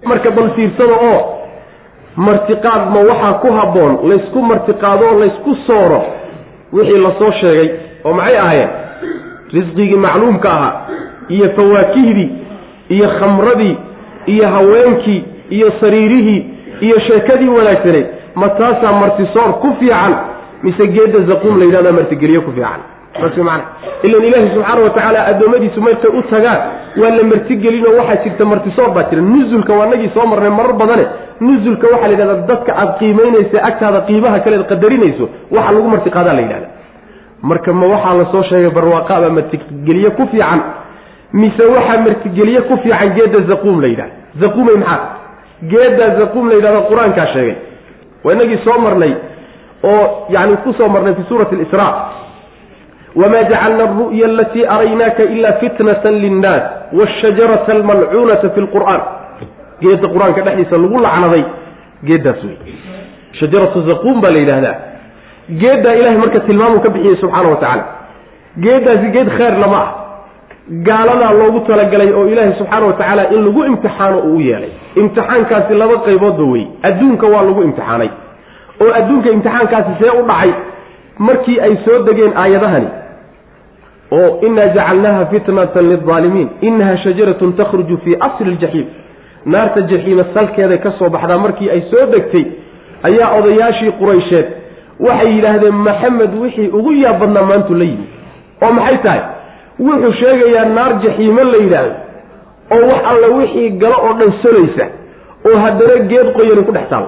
Marka bal fiirsada oo martiqaad ma waxaa ku habboon laysku martiqaado oo laysku sooro wixii la soo sheegay oo maxay ahaayeen risqigii macluumka ahaa iyo fawaakihdii iyo khamradii iyo haweenkii iyo sariirihii iyo sheekadii wanaagsaneyd ma taasaa martisoor ku fiican mise geedda zaquum la yidhahdaa martigeliyo ku fiican? Ilan ilaahi subxaana watacaala addoommadiisu markay u tagaan waa la martigelinoo waxaa jirta martisoor baa jira. Nusulka waa nagii soo marnay marar badane nusulka waxaa la yidhahdaa dadka aad qiimaynaysa agtaada qiimaha kaleed qadarinayso waxa lagu martiqaadaa la yidhahda marka ma waxaa la soo sheegay barwaaqaaba martigeliye ku fiican? Mise waxaa martigeliye ku fiican geedda zaquum la yidhahda zaquumay maxaa? Geedda zaquum la yidhahda qur'aankaa sheegay. Waa inagii soo marnay oo yani ku soo marnay fi suurati lisra wma jacalna aru'ya alatii araynaaka ila fitnata linnaas washajarata almalcuunata fi lqur'aan geedda qur'aanka dhexdiisa lagu lacnaday geeddaas wey shajaratu zaquum baa la yidhaahdaa geeddaa ilahay marka tilmaamuu ka bixiyey subxaana wa tacaala. Geeddaasi geed khayr lama ah gaaladaa loogu talagalay oo ilaahay subxaana wa tacaala in lagu imtixaano uu u yeelay. Imtixaankaasi laba qayboodba wey adduunka waa lagu imtixaanay. Oo adduunka imtixaankaasi see u dhacay markii ay soo degeen aayadahani. Oo inaa jacalnaaha fitnatan lilaalimiin inaha shajaratun takhruju fii asli ljaxiim naarta jaxiima salkeeday ka soo baxdaa markii ay soo degtay ayaa odayaashii quraysheed waxay yidhaahdeen maxamed wixii ugu yaab badnaa maantu la yimi oo maxay tahay? Wuxuu sheegayaa naar jaxiimo la yidhaahdo oo wax alle wixii galo oo dhan solaysa oo haddana geed qoyani ku dhex taal.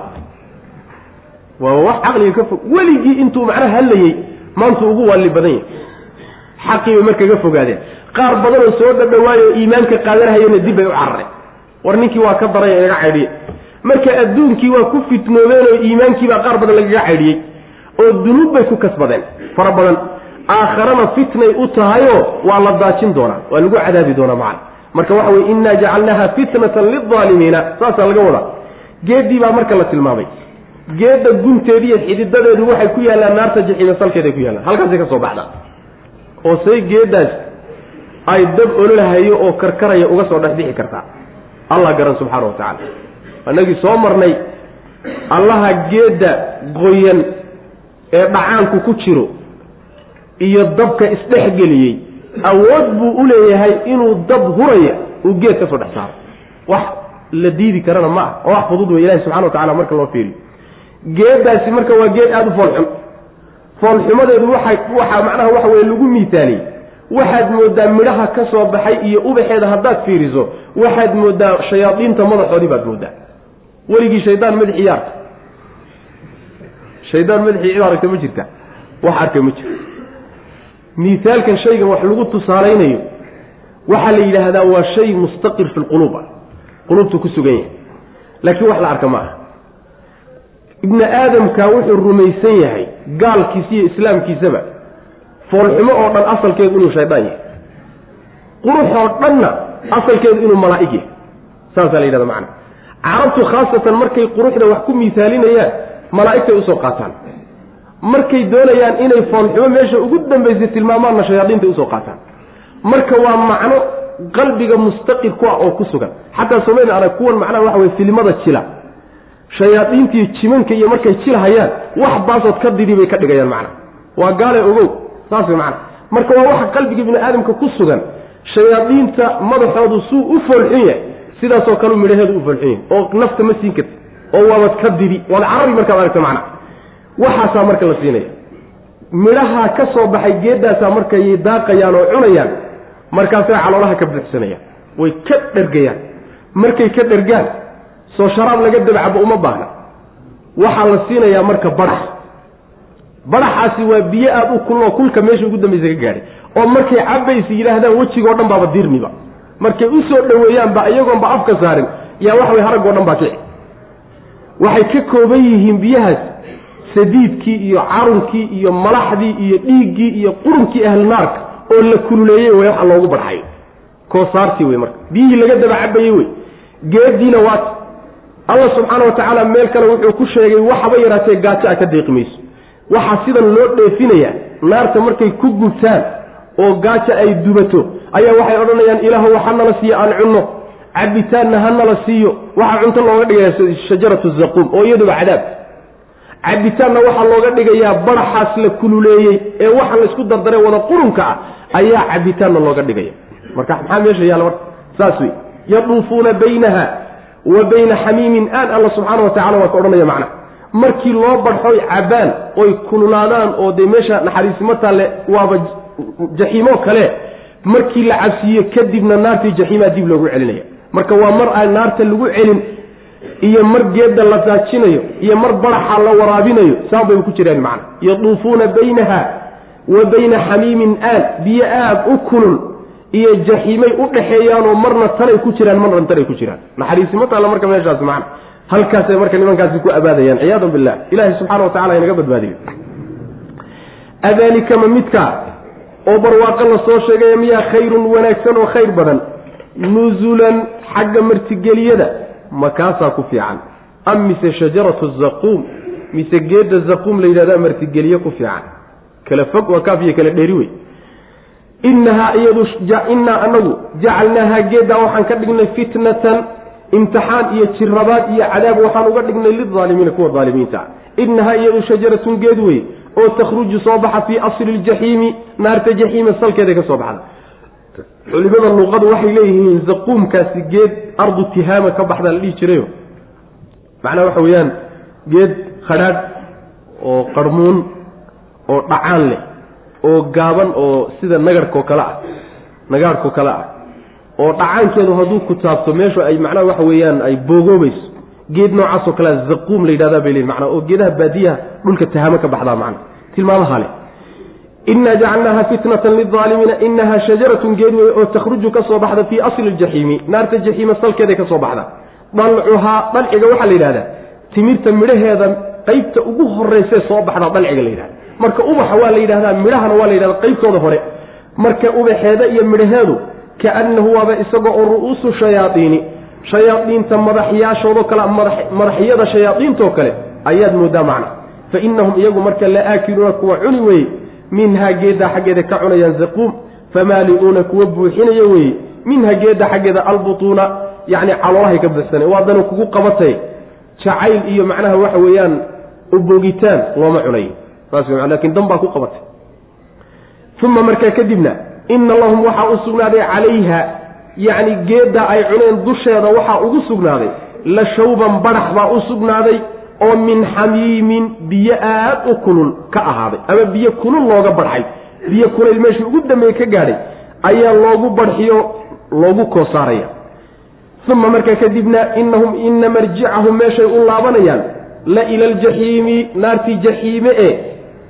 Waa wax caqliga ka fog. Weligii intuu macnaha hadlayey maantu ugu waalli badan yahay. Xaqii bay markaga fogaadeen. Qaar badanoo soo dhadhawaayo iimaanka qaadanahayana dib bay u carareen. War ninkii waa ka daraya inaga caydhiya marka adduunkii waa ku fitnoobeen oo iimaankiibaa qaar badan lagaga caydhiyey oo dunuub bay ku kasbadeen. Fara badan aakharana fitnay u tahayoo waa la daajin doonaa waa lagu cadaabi doonaa macana marka waxa weye innaa jacalnaaha fitnatan lilaalimiina saasaa laga wadaa. Geeddii baa marka la tilmaamay. Geedda gunteedi iyo xididadeedu waxay ku yaallaan naarta jaxiime salkeeday ku yaallaan. Halkaasay ka soo baxdaa. Oo say geeddaas ay dab ololahayo oo karkaraya uga soo dhex bixi kartaa. Allah garan subxaana wa tacaala annagii soo marnay allaha geedda qoyan ee dhacaanku ku jiro iyo dabka isdhexgeliyey awood buu u leeyahay inuu dab huraya uu geed ka soo dhex saaro. Wax la diidi karana ma ah oo wax fudud wey ilahi subxana wa tacala marka loo fiiriyo. Geeddaasi marka waa geed aada u foolxun foolxumadeedu waxay waxaa macnaha waxa weye lagu miisaaliyey waxaad mooddaa midhaha ka soo baxay iyo ubaxeeda haddaad fiiriso waxaad mooddaa shayaadiinta madaxoodii baad mooddaa weligii shaydaan madaxii yaarka shaydaan madaxii cid aragta ma jirta. Wax arkay ma jirto miisaalkan shaygan wax lagu tusaalaynayo waxaa la yidhaahdaa waa shay mustaqir fi lquluub ah. Quluubtu ku sugan yahay. Laakiin wax la arka ma aha. Ibni aadamka wuxuu rumaysan yahay gaalkiisa iyo islaamkiisaba. Foolxumo oo dhan asalkeedu inuu shaydaan yahay. Quruxoo dhanna asalkeedu inuu malaa'ig yahay. Saasaa la yidhahda macana carabtu khaasatan markay quruxda wax ku miisaalinayaan malaa'igtay u soo qaataan. Markay doonayaan inay foolxumo meesha ugu dambaysay tilmaamaanna shayaadiintay u soo qaataan. Marka waa macno qalbiga mustaqir ku ah oo ku sugan. Xataa somayna arag kuwan macnaha waxa weye filimada jila. Shayaadiintiiyo jimanka iyo markay jilhayaan wax baasood ka didi bay ka dhigayaan macna. Waa gaale ogow saas way macana marka waa waxa qalbiga bini aadamka ku sugan. Shayaadiinta madaxoodu suu u foolxun yahay. Sidaasoo kaleu midhaheedu u foolxun yahay. Oo nafta ma siin karti oo waabad ka didi waad carabi markaad aragta macna. Waxaasaa marka la siinaya. Midhaha ka soo baxay geeddaasaa markay daaqayaan oo cunayaan markaasay caloolaha ka buuxsanayaan way ka dhergayaan. Markay ka dhergaan soo sharaab laga dabcabo uma baahna. Waxaa la siinayaa marka badax badaxaasi waa biyo aada u kuloo kulka meesha ugu dambaysa ka gaadhay. Oo markay cabaysa yidhaahdaan wejigoo dhan baaba dirmiba markay u soo dhoweeyaanba iyagoonba afka saarin yaa waxa way haragoo dhan baa kici waxay ka kooban yihiin biyahaas sadiidkii iyo carunkii iyo malaxdii iyo dhiiggii iyo qurunkii ahlnaarka oo la kululeeyey wey waxa loogu badxayo koosaartii wey marka. Biyihii laga daba cabayey wey geediina waat allah subxaana wa tacaala meel kale wuxuu ku sheegay waxaba yaraatee gaajo a ka deeqi mayso waxaa sidan loo dheefinayaa naarta markay ku gubtaan oo gaajo ay dubato ayaa waxay odhanayaan ilaahu ha nala siiyo aan cunno cabitaanna ha nala siiyo waxaa cunto looga dhigaya shajaratu zaquum oo iyaduba cadaab. Cabitaanna waxaa looga dhigayaa baraxaas la kululeeyey ee waxaan la isku dardare wada qurunka ah ayaa cabitaanna looga dhigaya. Marka maxaa meesha yaalla marka saas wey yaduufuuna baynaha wa bayna xamiimin aan alla subxaana wa tacala waa ka odhanaya macna. Markii loo badxoy cabaan oy kululaadaan oo dee meesha naxariisimo talle waaba jaxiimoo kale. Markii la cabsiiyo kadibna naartii jaxiimaa dib loogu celinaya marka waa mar aan naarta lagu celin iyo mar geedda la daajinayo iyo mar baraxa la waraabinayo saan bay ku jiraan macna. Yaduufuuna baynaha wa bayna xamiimin aan biyo aad u kulul iyo jaxiimay u dhexeeyaanoo marna tanay ku jiraan marna tanay ku jiraan. Naxariisimo taalla marka meeshaas macna. Halkaasay marka nimankaasi ku abaadayaan ciyaadu billah ilahi subxana wa tacala inaga badbaadiyo. Adaalika ma midkaa oo barwaaqo la soo sheegaya miyaa khayrun wanaagsan oo khayr badan nuzulan xagga martigeliyada makaasaa ku fiican? Am mise shajaratu zaquum mise geedda zaquum la yidhahdaa martigeliye ku fiican? Kala fog waa kaaf iyo kala dheeri wey. Inahaa iyadu innaa anagu jacalnaahaa geeddaa waxaan ka dhignay fitnatan imtixaan iyo jirabaad iyo cadaab waxaan uga dhignay lilaalimiina kuwa aalimiinta inahaa iyadu shajaratun geed wey oo takhruju soo baxa fii asli ljaxiimi naarta jaxiima salkeeday ka soo baxda culimada luqadu waxay leeyihiin zaquumkaasi geed ardu tihaama ka baxdaa la dhihi jirayo macnaha waxa weeyaan geed khadhaadh oo qarmuun oo dhacaan leh oo gaaban oo sida nagarhkoo kale ah nagaarhkoo kale ah oo dhacaankeedu hadduu ku taabto meeshu ay macnaha waxa weeyaan ay boogoobayso. Geed noocaasoo kalea zaquum la yidhahdaa bay leeyihiin macnaa oo geedaha baadiyaha dhulka tahaamo ka baxdaa macna tilmaamaha leh inaa jacalnaaha fitnatan lilaalimiina inaha shajaratun geed wey oo takhruju ka soo baxda fii asli ljaxiimi naarta jaxiima salkeeday ka soo baxda dalcuhaa dalciga waxaa la yidhahdaa timirta midhaheeda qaybta ugu horraysee soo baxdaa dalciga la yidhahda marka ubaxa waa la yidhahdaa midhahana waa la yidhahdaa qaybtooda hore marka ubaxeeda iyo midhaheedu kaannahu waaba isagoo oo ru'uusu shayaaiini shayaadiinta madaxyaashoodoo kale madaxyada shayaadiintoo kale ayaad moodaa macna fa innahum iyagu marka la aakiluuna kuwa cuni weeye minhaa geeddaa xaggeeda ka cunayaan zaquum famaali'uuna kuwa buuxinaya weeye minha geedda xaggeeda albutuuna yacni caloolahay ka buuxsanay waa danu kugu qabatay jacayl iyo macnaha waxa weeyaan ubogitaan looma cunayo saas w laakiin dan baa ku qabatay. Uma markaa kadibna ina lahum waxaa u sugnaaday calayha yacni geedda ay cuneen dusheeda waxaa ugu sugnaaday la shawban barax baa u sugnaaday oo min xamiimin biyo aad u kulul ka ahaaday ama biyo kulul looga barxay. Biyo kulayl meeshii ugu dambeeye ka gaadhay ayaa loogu barxiyo loogu koosaaraya uma markaa kadibna inahum ina marjicahum meeshay u laabanayaan la ila aljaxiimi naartii jaxiime e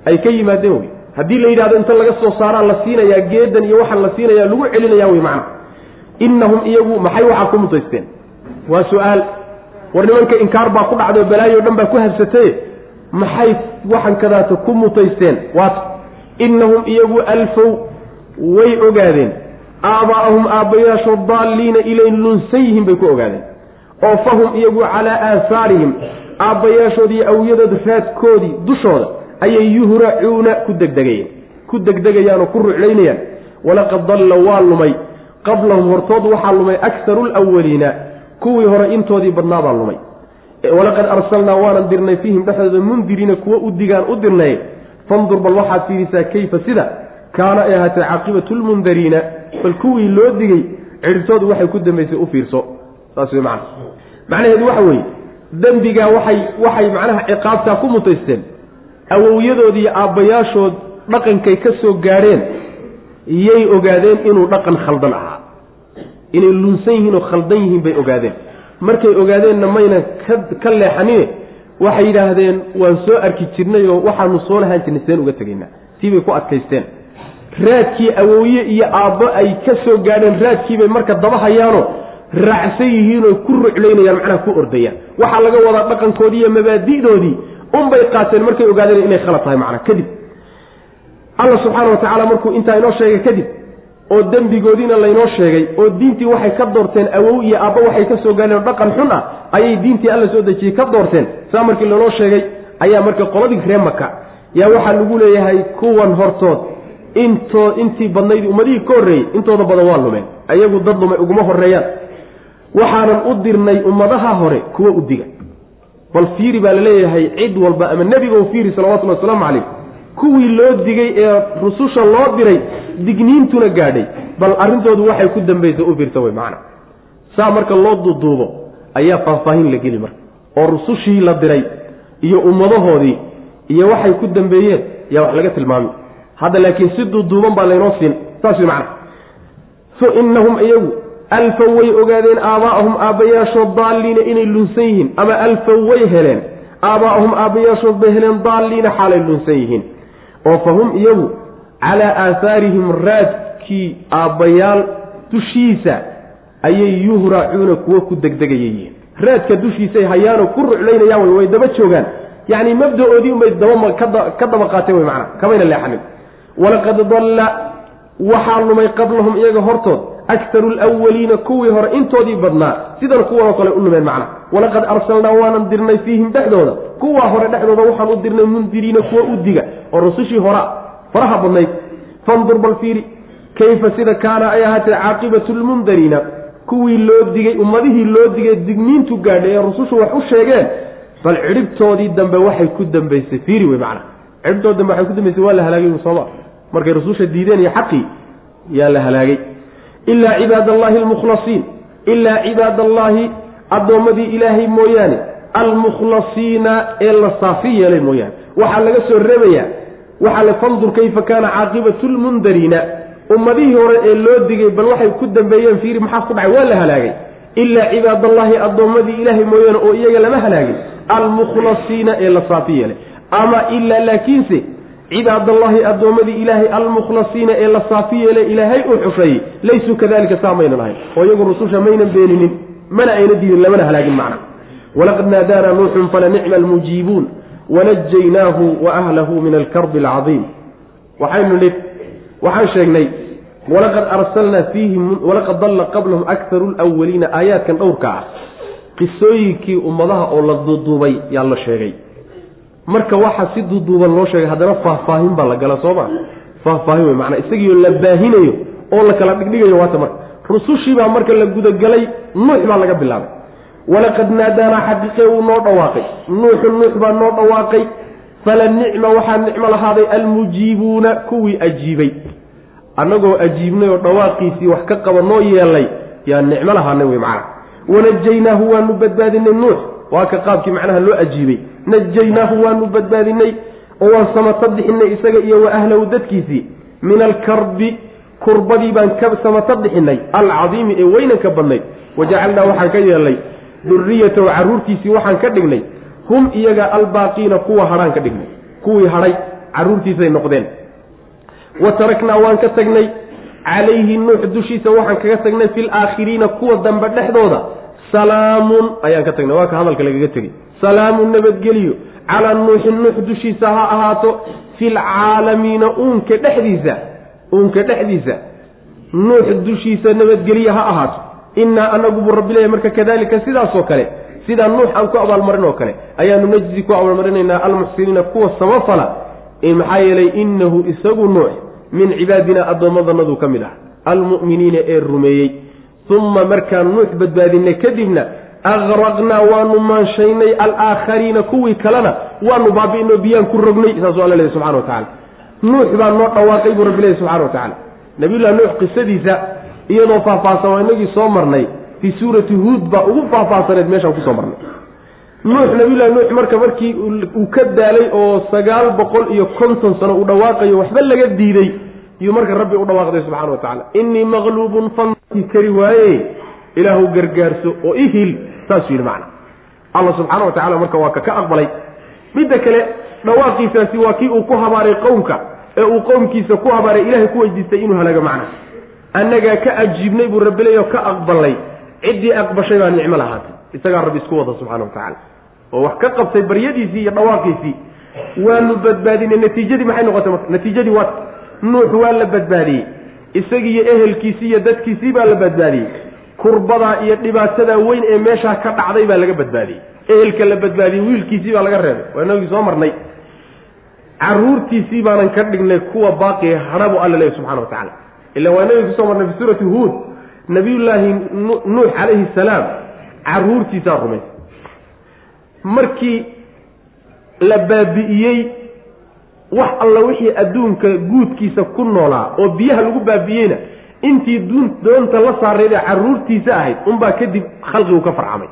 ay ka yimaadeen wey. Haddii la yidhahdo inta laga soo saaraa la siinayaa geedan iyo waxaan la siinayaa lagu celinaya wey macna. Inahum iyagu maxay waxaa ku mutaysteen? Waa su'aal war nimanka inkaar baa ku dhacday oo balaayo dhan baa ku habsatee maxay waxan kadaata ku mutaysteen? Waata inahum iyagu alfow way ogaadeen. Aabaa'ahum aabbayaashood daalliina ilay lunsan yihiin bay ku ogaadeen. Oo fahum iyagu calaa aahaarihim aabbayaashood iyo awyadood raadkoodii dushooda ayay yuhracuuna ku degdegayeen. Ku degdegayaanoo ku ruclaynayaan. Walaqad dalla waa lumay. Qablahum hortood waxaa lumay akharu lwaliina kuwii hore intoodii badnaa baa lumay. Walaqad arsalnaa waanan dirnay fiihim dhexdooda mundiriina kuwo u digaan u dirnay. Fandur bal waxaad fiirisaa kayfa sida? Kaana ay ahaatee caaqibatu lmundariina bal kuwii loo digay cidhibtoodu waxay ku dambaysay u fiirso. Saas wey macana macnaheedu waxa weeye dembigaa waxay waxay macnaha ciqaabtaa ku mutaysteen. Awowyadood iyo aabbayaashood dhaqankay ka soo gaadheen yay ogaadeen inuu dhaqan khaldan ahaa inay lunsan yihiin oo khaldan yihiin bay ogaadeen. Markay ogaadeenna mayna ka ka leexanine waxay yidhaahdeen waan soo arki jirnay oo waxaanu soo lahaan jirnay seen uga tegaynaa. Tii bay ku adkaysteen. Raadkii awowye iyo aabbo ay ka soo gaadheen raadkiibay marka daba hayaano raacsan yihiinoo ku ruclaynayaan macnaha ku ordayaan. Waxaa laga wadaa dhaqankoodii iyo mabaadi'doodii unbay qaateen markay ogaadeen inay khalad tahay macnaa kadib alla subxaana wa tacaala markuu intaa inoo sheegay kadib oo dembigoodiina laynoo sheegay oo diintii waxay ka doorteen awow iyo aabba waxay ka soo gaadheen oo dhaqan xun ah ayay diintii alla soo dejiyey ka doorteen. Saa markii laynoo sheegay ayaa marka qoladii ree maka yaa waxaa lagu leeyahay kuwan hortood intoo intii badnayd ummadihii ka horreeyey intooda badan waa lumeen ayagu dad lumay uguma horreeyaan. Waxaanan u dirnay ummadaha hore kuwa u diga. Bal fiiri baa la leeyahay cid walba ama nebiga fiiri salawatullhi wasalaamu calayh kuwii loo digay ee rususha loo diray digniintuna gaadhay. Bal arrintoodu waxay ku dambaysay u fiirta wey macana saa marka loo duuduubo ayaa faahfaahin la geli marka. Oo rusushii la diray iyo ummadahoodii iyo waxay ku dambeeyeen yaa wax laga tilmaamay hadda laakiin si duuduuban baa laynoo siin saas wey macana innahum iyagu alfow way ogaadeen aabaa'ahum aabbayaashood daalliina inay lunsan yihiin ama alfow way heleen aabaa'ahum aabbayaashood bay heleen daalliina xaalay lunsan yihiin oo fa hum iyagu calaa aahaarihim raadkii aabbayaal dushiisa ayay yuhracuuna kuwo ku degdegaya yihiin raadka dushiisay hayaanoo ku ruclaynayaan wey way daba joogaan. Yacni mabda-oodii unbay daba ka daba qaateen wey macana kamayna leexanin walaqad dalla waxaa lumay qablahum iyaga hortood aktaru lwaliina kuwii hore intoodii badnaa sidan kuwanoo kale u lumeen macna walaqad arsalnaa waanan dirnay fiihim dhexdooda kuwaa hore dhexdooda waxaan u dirnay mundiriina kuwa u diga oo rusushii hora faraha badnayd fandur bal fiiri kayfa sida kaana ay ahaatee caaqibatu lmundariina kuwii loo digay ummadihii loo digay digniintu gaadhay ee rusushu wax u sheegeen bal cidhibtoodii dambe waxay ku dambaysay fiiri wey macna cidhibtoodi dambe waxay ku dambaysay waa la halaagay sooma markay rususha diideen iyo xaqii yaa la halaagay ilaa cibaad allahi almukhlasiin ilaa cibaad allaahi addoommadii ilaahay mooyaane almukhlasiina ee la saafi yeelay mooyaane waxaa laga soo reebayaa waxaa la fandur kayfa kaana caaqibatu lmundariina ummadihii hore ee loo digay bal waxay ku dambeeyeen fiiri maxaa ku dhacay waa la halaagay ilaa cibaadallaahi addoommadii ilaahay mooyaane oo iyaga lama halaagin almukhlasiina ee la saafi yeelay ama ilaa laakiinse cibaadallaahi addoommadii ilaahay almukhlasiina ee la saafi yeelay ilaahay u xushay laysuu kadalika saa maynan ahayn. Oo iyagu rususha maynan beeninin mana ayna diidin lamana halaagin macna. Walaqad naadaana nuuxun falanicma almujiibuun wanajaynaahu wa ahlahu min alkarbi alcadiim. Waxaynu nidh waxaan sheegnay walaqad arsalnaa fiihim walaqad dalla qablahum akharu lwaliina aayaadkan dhowrka ah qisooyinkii ummadaha oo la duuduubay yaa la sheegay marka waxa si duuduuban loo sheegay haddana faahfaahin baa la gala soo ma? Faahfaahin wey macnaa isagiioo la baahinayo oo la kala dhigdhigayo waata marka. Rusushii baa marka la gudagelay nuux baa laga bilaabay. Walaqad naadaanaa xaqiiqee wuu noo dhawaaqay. Nuuxu nuux baa noo dhawaaqay. Fala nicma waxaa nicmo lahaaday almujiibuuna kuwii ajiibay. Annagoo ajiibnay oo dhawaaqiisii wax ka qaba noo yeelay yaa nicmo lahaanay wey macnaha wanajaynaahu waanu badbaadinay nuux. Waa ka qaabkii macnaha loo ajiibay najaynaahu waanu badbaadinay oo waan samata bixinay isaga iyo wa ahlahu dadkiisii. Min alkarbi kurbadii baan ka samata bixinay alcadiimi ee weynanka badnayd wajacalnaa waxaan ka yeelnay duriyatahu carruurtiisii waxaan ka dhignay hum iyaga albaaqiina kuwa hadhaan ka dhignay. Kuwii hadhay carruurtiisay noqdeen. Wa taraknaa waan ka tagnay calayhi nuux dushiisa waxaan kaga tagnay fi laakhiriina kuwa dambe dhexdooda. Salaamun ayaan ka tagnay. Waa ka hadalka lagaga tegey salaamun nabadgeliyo calaa nuuxin nuux dushiisa ha ahaato fi lcaalamiina uunka dhexdiisa uunka dhexdiisa. Nuux dushiisa nabadgeliye ha ahaato. Innaa anagu buu rabbi leeyahy marka kadalika sidaasoo kale sidaa nuux aan ku abaalmarin oo kale ayaanu najzi ku abaalmarinaynaa almuxsiniina kuwa samafala maxaa yeelay innahu isagu nuux min cibaadina addoommadanaduu ka mid ah almu'miniina ee rumeeyey. Uma markaan nuux badbaadinay kadibna aqraqnaa waanu maanshaynay alaakhariina kuwii kalena waanu baabi'inoo biyaan ku rognay saasuu alla leeyahy subxana wa tacala nuux baa noo dhawaaqay buu rabbi leeyahy subxana wa tacala nabiyullahi nuux qisadiisa iyadoo faahfaahsan waa inagii soo marnay fii suurati huud baa ugu faahfaahsaneed meeshaan ku soo marnay nuux nabiyullahi nuux marka markii uu ka daalay oo sagaal boqol iyo konton sano uu dhawaaqayo waxba laga diiday yuu marka rabbi u dhawaaqday subxana wa tacala innii maqluubun fanki kari waaye ilaahu gargaarso oo ihil saasuu yidhi macna. Allah subxaana wa tacala marka waa ka ka aqbalay. Midda kale dhawaaqiisaasi waa kii uu ku habaaray qowmka ee uu qowmkiisa ku habaaray ilahay ku weydiistay inuu halaago macna. Annagaa ka ajiibnay buu rabbi leeyo ka aqbalay. Ciddii aqbashay baa nicmo lahaatay. Isagaa rabbi isku wada subxana wa tacaala oo wax ka qabtay baryadiisii iyo dhawaaqiisii waanu badbaadinay natiijadii maxay noqotay marka? Natiijadii waa nuux waa la badbaadiyey. Isagiiyo ehelkiisii iyo dadkiisii baa la badbaadiyey kurbadaa iyo dhibaatadaa weyn ee meeshaa ka dhacday baa laga badbaadiyey. Ehelka la badbaadiyey wiilkiisii baa laga reebay. Waa inagii soo marnay. Caruurtiisii baanan ka dhignay kuwa baaqi hadhabu alla leeyahy subxana wa tacala ila waa inagii ku soo marnay fi suurati huud. Nabiyullaahi nuux calayhi salaam caruurtiisaa rumaysay. Markii la baabi'iyey wax alla wixii adduunka guudkiisa ku noolaa oo biyaha lagu baabi'iyeyna intii doonta la saarayd ee caruurtiisa ahayd unbaa kadib khalqigu ka farcamay.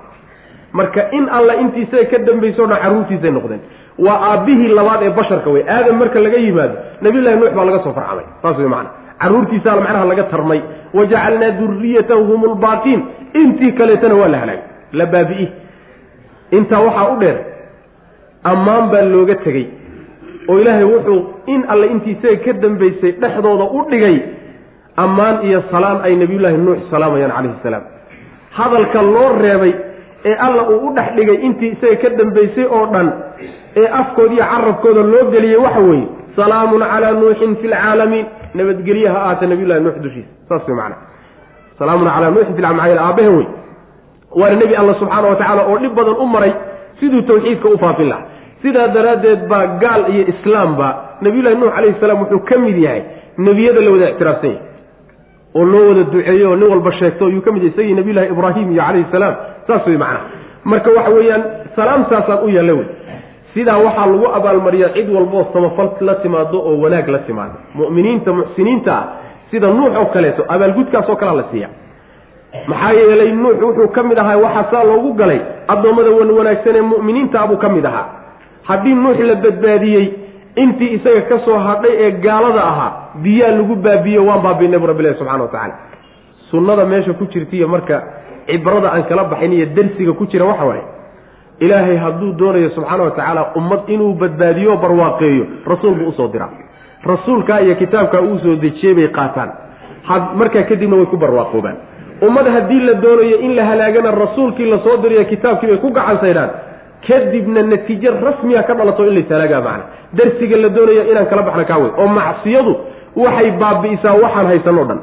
Marka in alla intiisaga ka dambayso dhan carruurtiisay noqdeen. Waa aabbihii labaad ee basharka wey aadam marka laga yimaado nabiyullahi nuux baa laga soo farcamay. Saas wey macana carruurtiisaa macnaha laga tarmay. Wajacalnaa duriyatahu hum lbaaqiin intii kaleetana waa la halaagay. La baabi'i. Intaa waxaa u dheer ammaan baa looga tegey. Oo ilaahay wuxuu in alle intii isaga ka dambaysay dhexdooda u dhigay ammaan iyo salaan ay nabiyullaahi nuux salaamayaan calayhi salaam. Hadalka loo reebay ee alla uu u dhex dhigay intii isaga ka dambaysay oo dhan ee afkoodiiyo carabkooda loo geliyey waxa weeye salaamun calaa nuuxin fi lcaalamiin nabadgelye ha ahaata nabiyullahi nuux dushiisa saas way macana salaamun calaa nuuxin fi lcaalamiin aabahe wey. Waana nebi alla subxaana wa tacaala oo dhib badan u maray siduu tawxiidka u faafin lahaa. Sidaa daraaddeed baa gaal iyo islaamba nabiyullahi nuux calayhi salaam wuxuu ka mid yahay nebiyada la wada ictiraafsan yahay oo loo wada duceeyo oo nin walba sheegto ayuu ka mid yahay isagii nabiyullahi ibraahim iyo calayhi salaam. Saas wey macnaha marka waxa weeyaan salaamtaasaan u yaalla wey. Sidaa waxaa lagu abaalmariyaa cid walboo samafal la timaado oo wanaag la timaado. Mu'miniinta muxsiniinta ah sida nuux oo kaleeto abaalgudkaasoo kalea la siiya. Maxaa yeelay nuux wuxuu ka mid ahaa waxaa saa loogu galay addoommada wan wanaagsan ee mu'miniinta buu ka mid ahaa. Haddii nuux la badbaadiyey intii isaga ka soo hadhay ee gaalada ahaa biyaa lagu baabiiyo waan baabiinay bu rabbi ilahi subxana wa tacaala. Sunnada meesha ku jirtaiyo marka cibrada aan kala baxayn iyo darsiga ku jira waxa waaye ilaahay hadduu doonayo subxaana wa tacaala ummad inuu badbaadiyo barwaaqeeyo rasuul buu u soo diraa rasuulkaa iyo kitaabkaa uu soo dejiyey bay qaataan. Markaa kadibna way ku barwaaqoobaan. Ummad haddii la doonayo in la halaagana rasuulkii la soo diriyo kitaabkii bay ku gacansaydhaan kadibna natiijo rasmiya ka dhalato in lays halaagaa macna. Darsiga la doonayo inaan kala baxna kaa wey oo macsiyadu waxay baabi'isaa waxaan haysanoo dhan.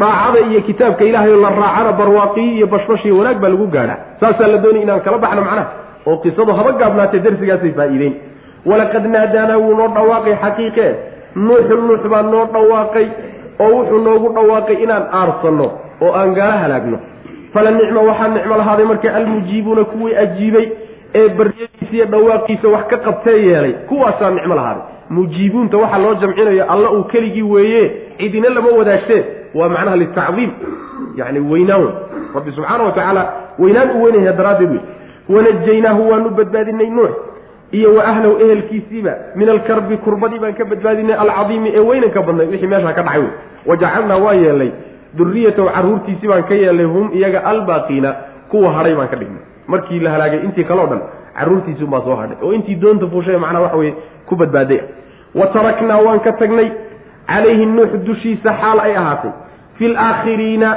Dhaacada iyo kitaabka ilaahay la raacana barwaaqiyi iyo bashbash iyo wanaag baa lagu gaadhaa. Saasaa la doonaya inaan kala baxno macnaha. Oo qisadu haba gaabnaatee darsigaasay faa'iideyn. Walaqad naadaanaa wuu noo dhawaaqay xaqiiqee. Nuuxu nuux baa noo dhawaaqay oo wuxuu noogu dhawaaqay inaan aarsanno oo aan gaala halaagno. Fala nicma waxaa nicmo lahaaday marka almujiibuuna kuwii ajiibay ee baryadiisa iyo dhawaaqiisa wax ka qabtee yeelay. Kuwaasaa nicmo lahaaday mujiibuunta waxaa loo jamcinayo alla uu keligii weeye cidina lama wadaagtee waa macnaha litacdiim yani weynaan. Wey rabbi subxaana wa weynaan u weynaya daraaddeed wey wanajaynaahu waanu badbaadinay nuux iyo wa ahlahu ehelkiisiiba. Min alkarbi kurbadii baan ka badbaadinay alcadiimi ee weynanka badnay. Wixii meeshaa ka dhacay wey wajacalnaa waa yeelnay duriyatahu carruurtiisii baan ka yeelnay hum iyaga albaaqiina. Kuwa hadhay baan ka dhignay markii la halaagay intii kaleo dhan carruurtiisiunbaa soo hadhay. Oo intii doonta fuushay macnaha waxa weye ku badbaaday. Wa taraknaa waan ka tagnay. Calayhi nuux dushiisa xaal ay ahaatay. Fi laakhiriina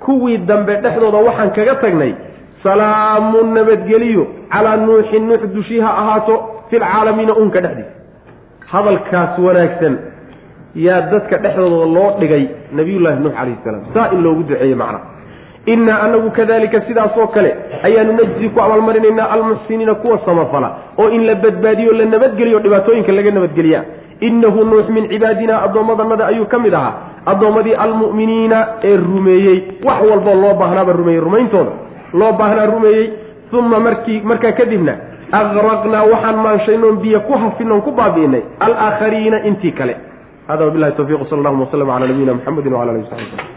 kuwii dambe dhexdooda waxaan kaga tagnay. Salaamun nabadgeliyo calaa nuuxin nuux dushii ha ahaato filcaalamiina unka dhexdiisa. Hadalkaas wanaagsan yaa dadka dhexdooda loo dhigay nabiyullaahi nuux calayhi salaam. Saa in loogu duceeye macna innaa anagu kadalika sidaasoo kale ayaanu najzi ku abaalmarinaynaa almuxsiniina kuwa samafala oo in la badbaadiyo la nabadgeliyo dhibaatooyinka laga nabadgeliya. Innahu nuux min cibaadina addoommadanada ayuu ka mid ahaa. Addoommadii almu'miniina ee rumeeyey. Wax walboo loo baahnaaba rumeeyey rumayntooda. Loo baahnaa rumeeyey uma markii markaa kadibna agraqnaa waxaan maanshaynoon biyo ku hafinoon ku baabi'inay alaakhariina intii kale. Hada wabilahi tawfiq sal allahuma waslama cala nabiyina mxamedi wala alihi w saxbi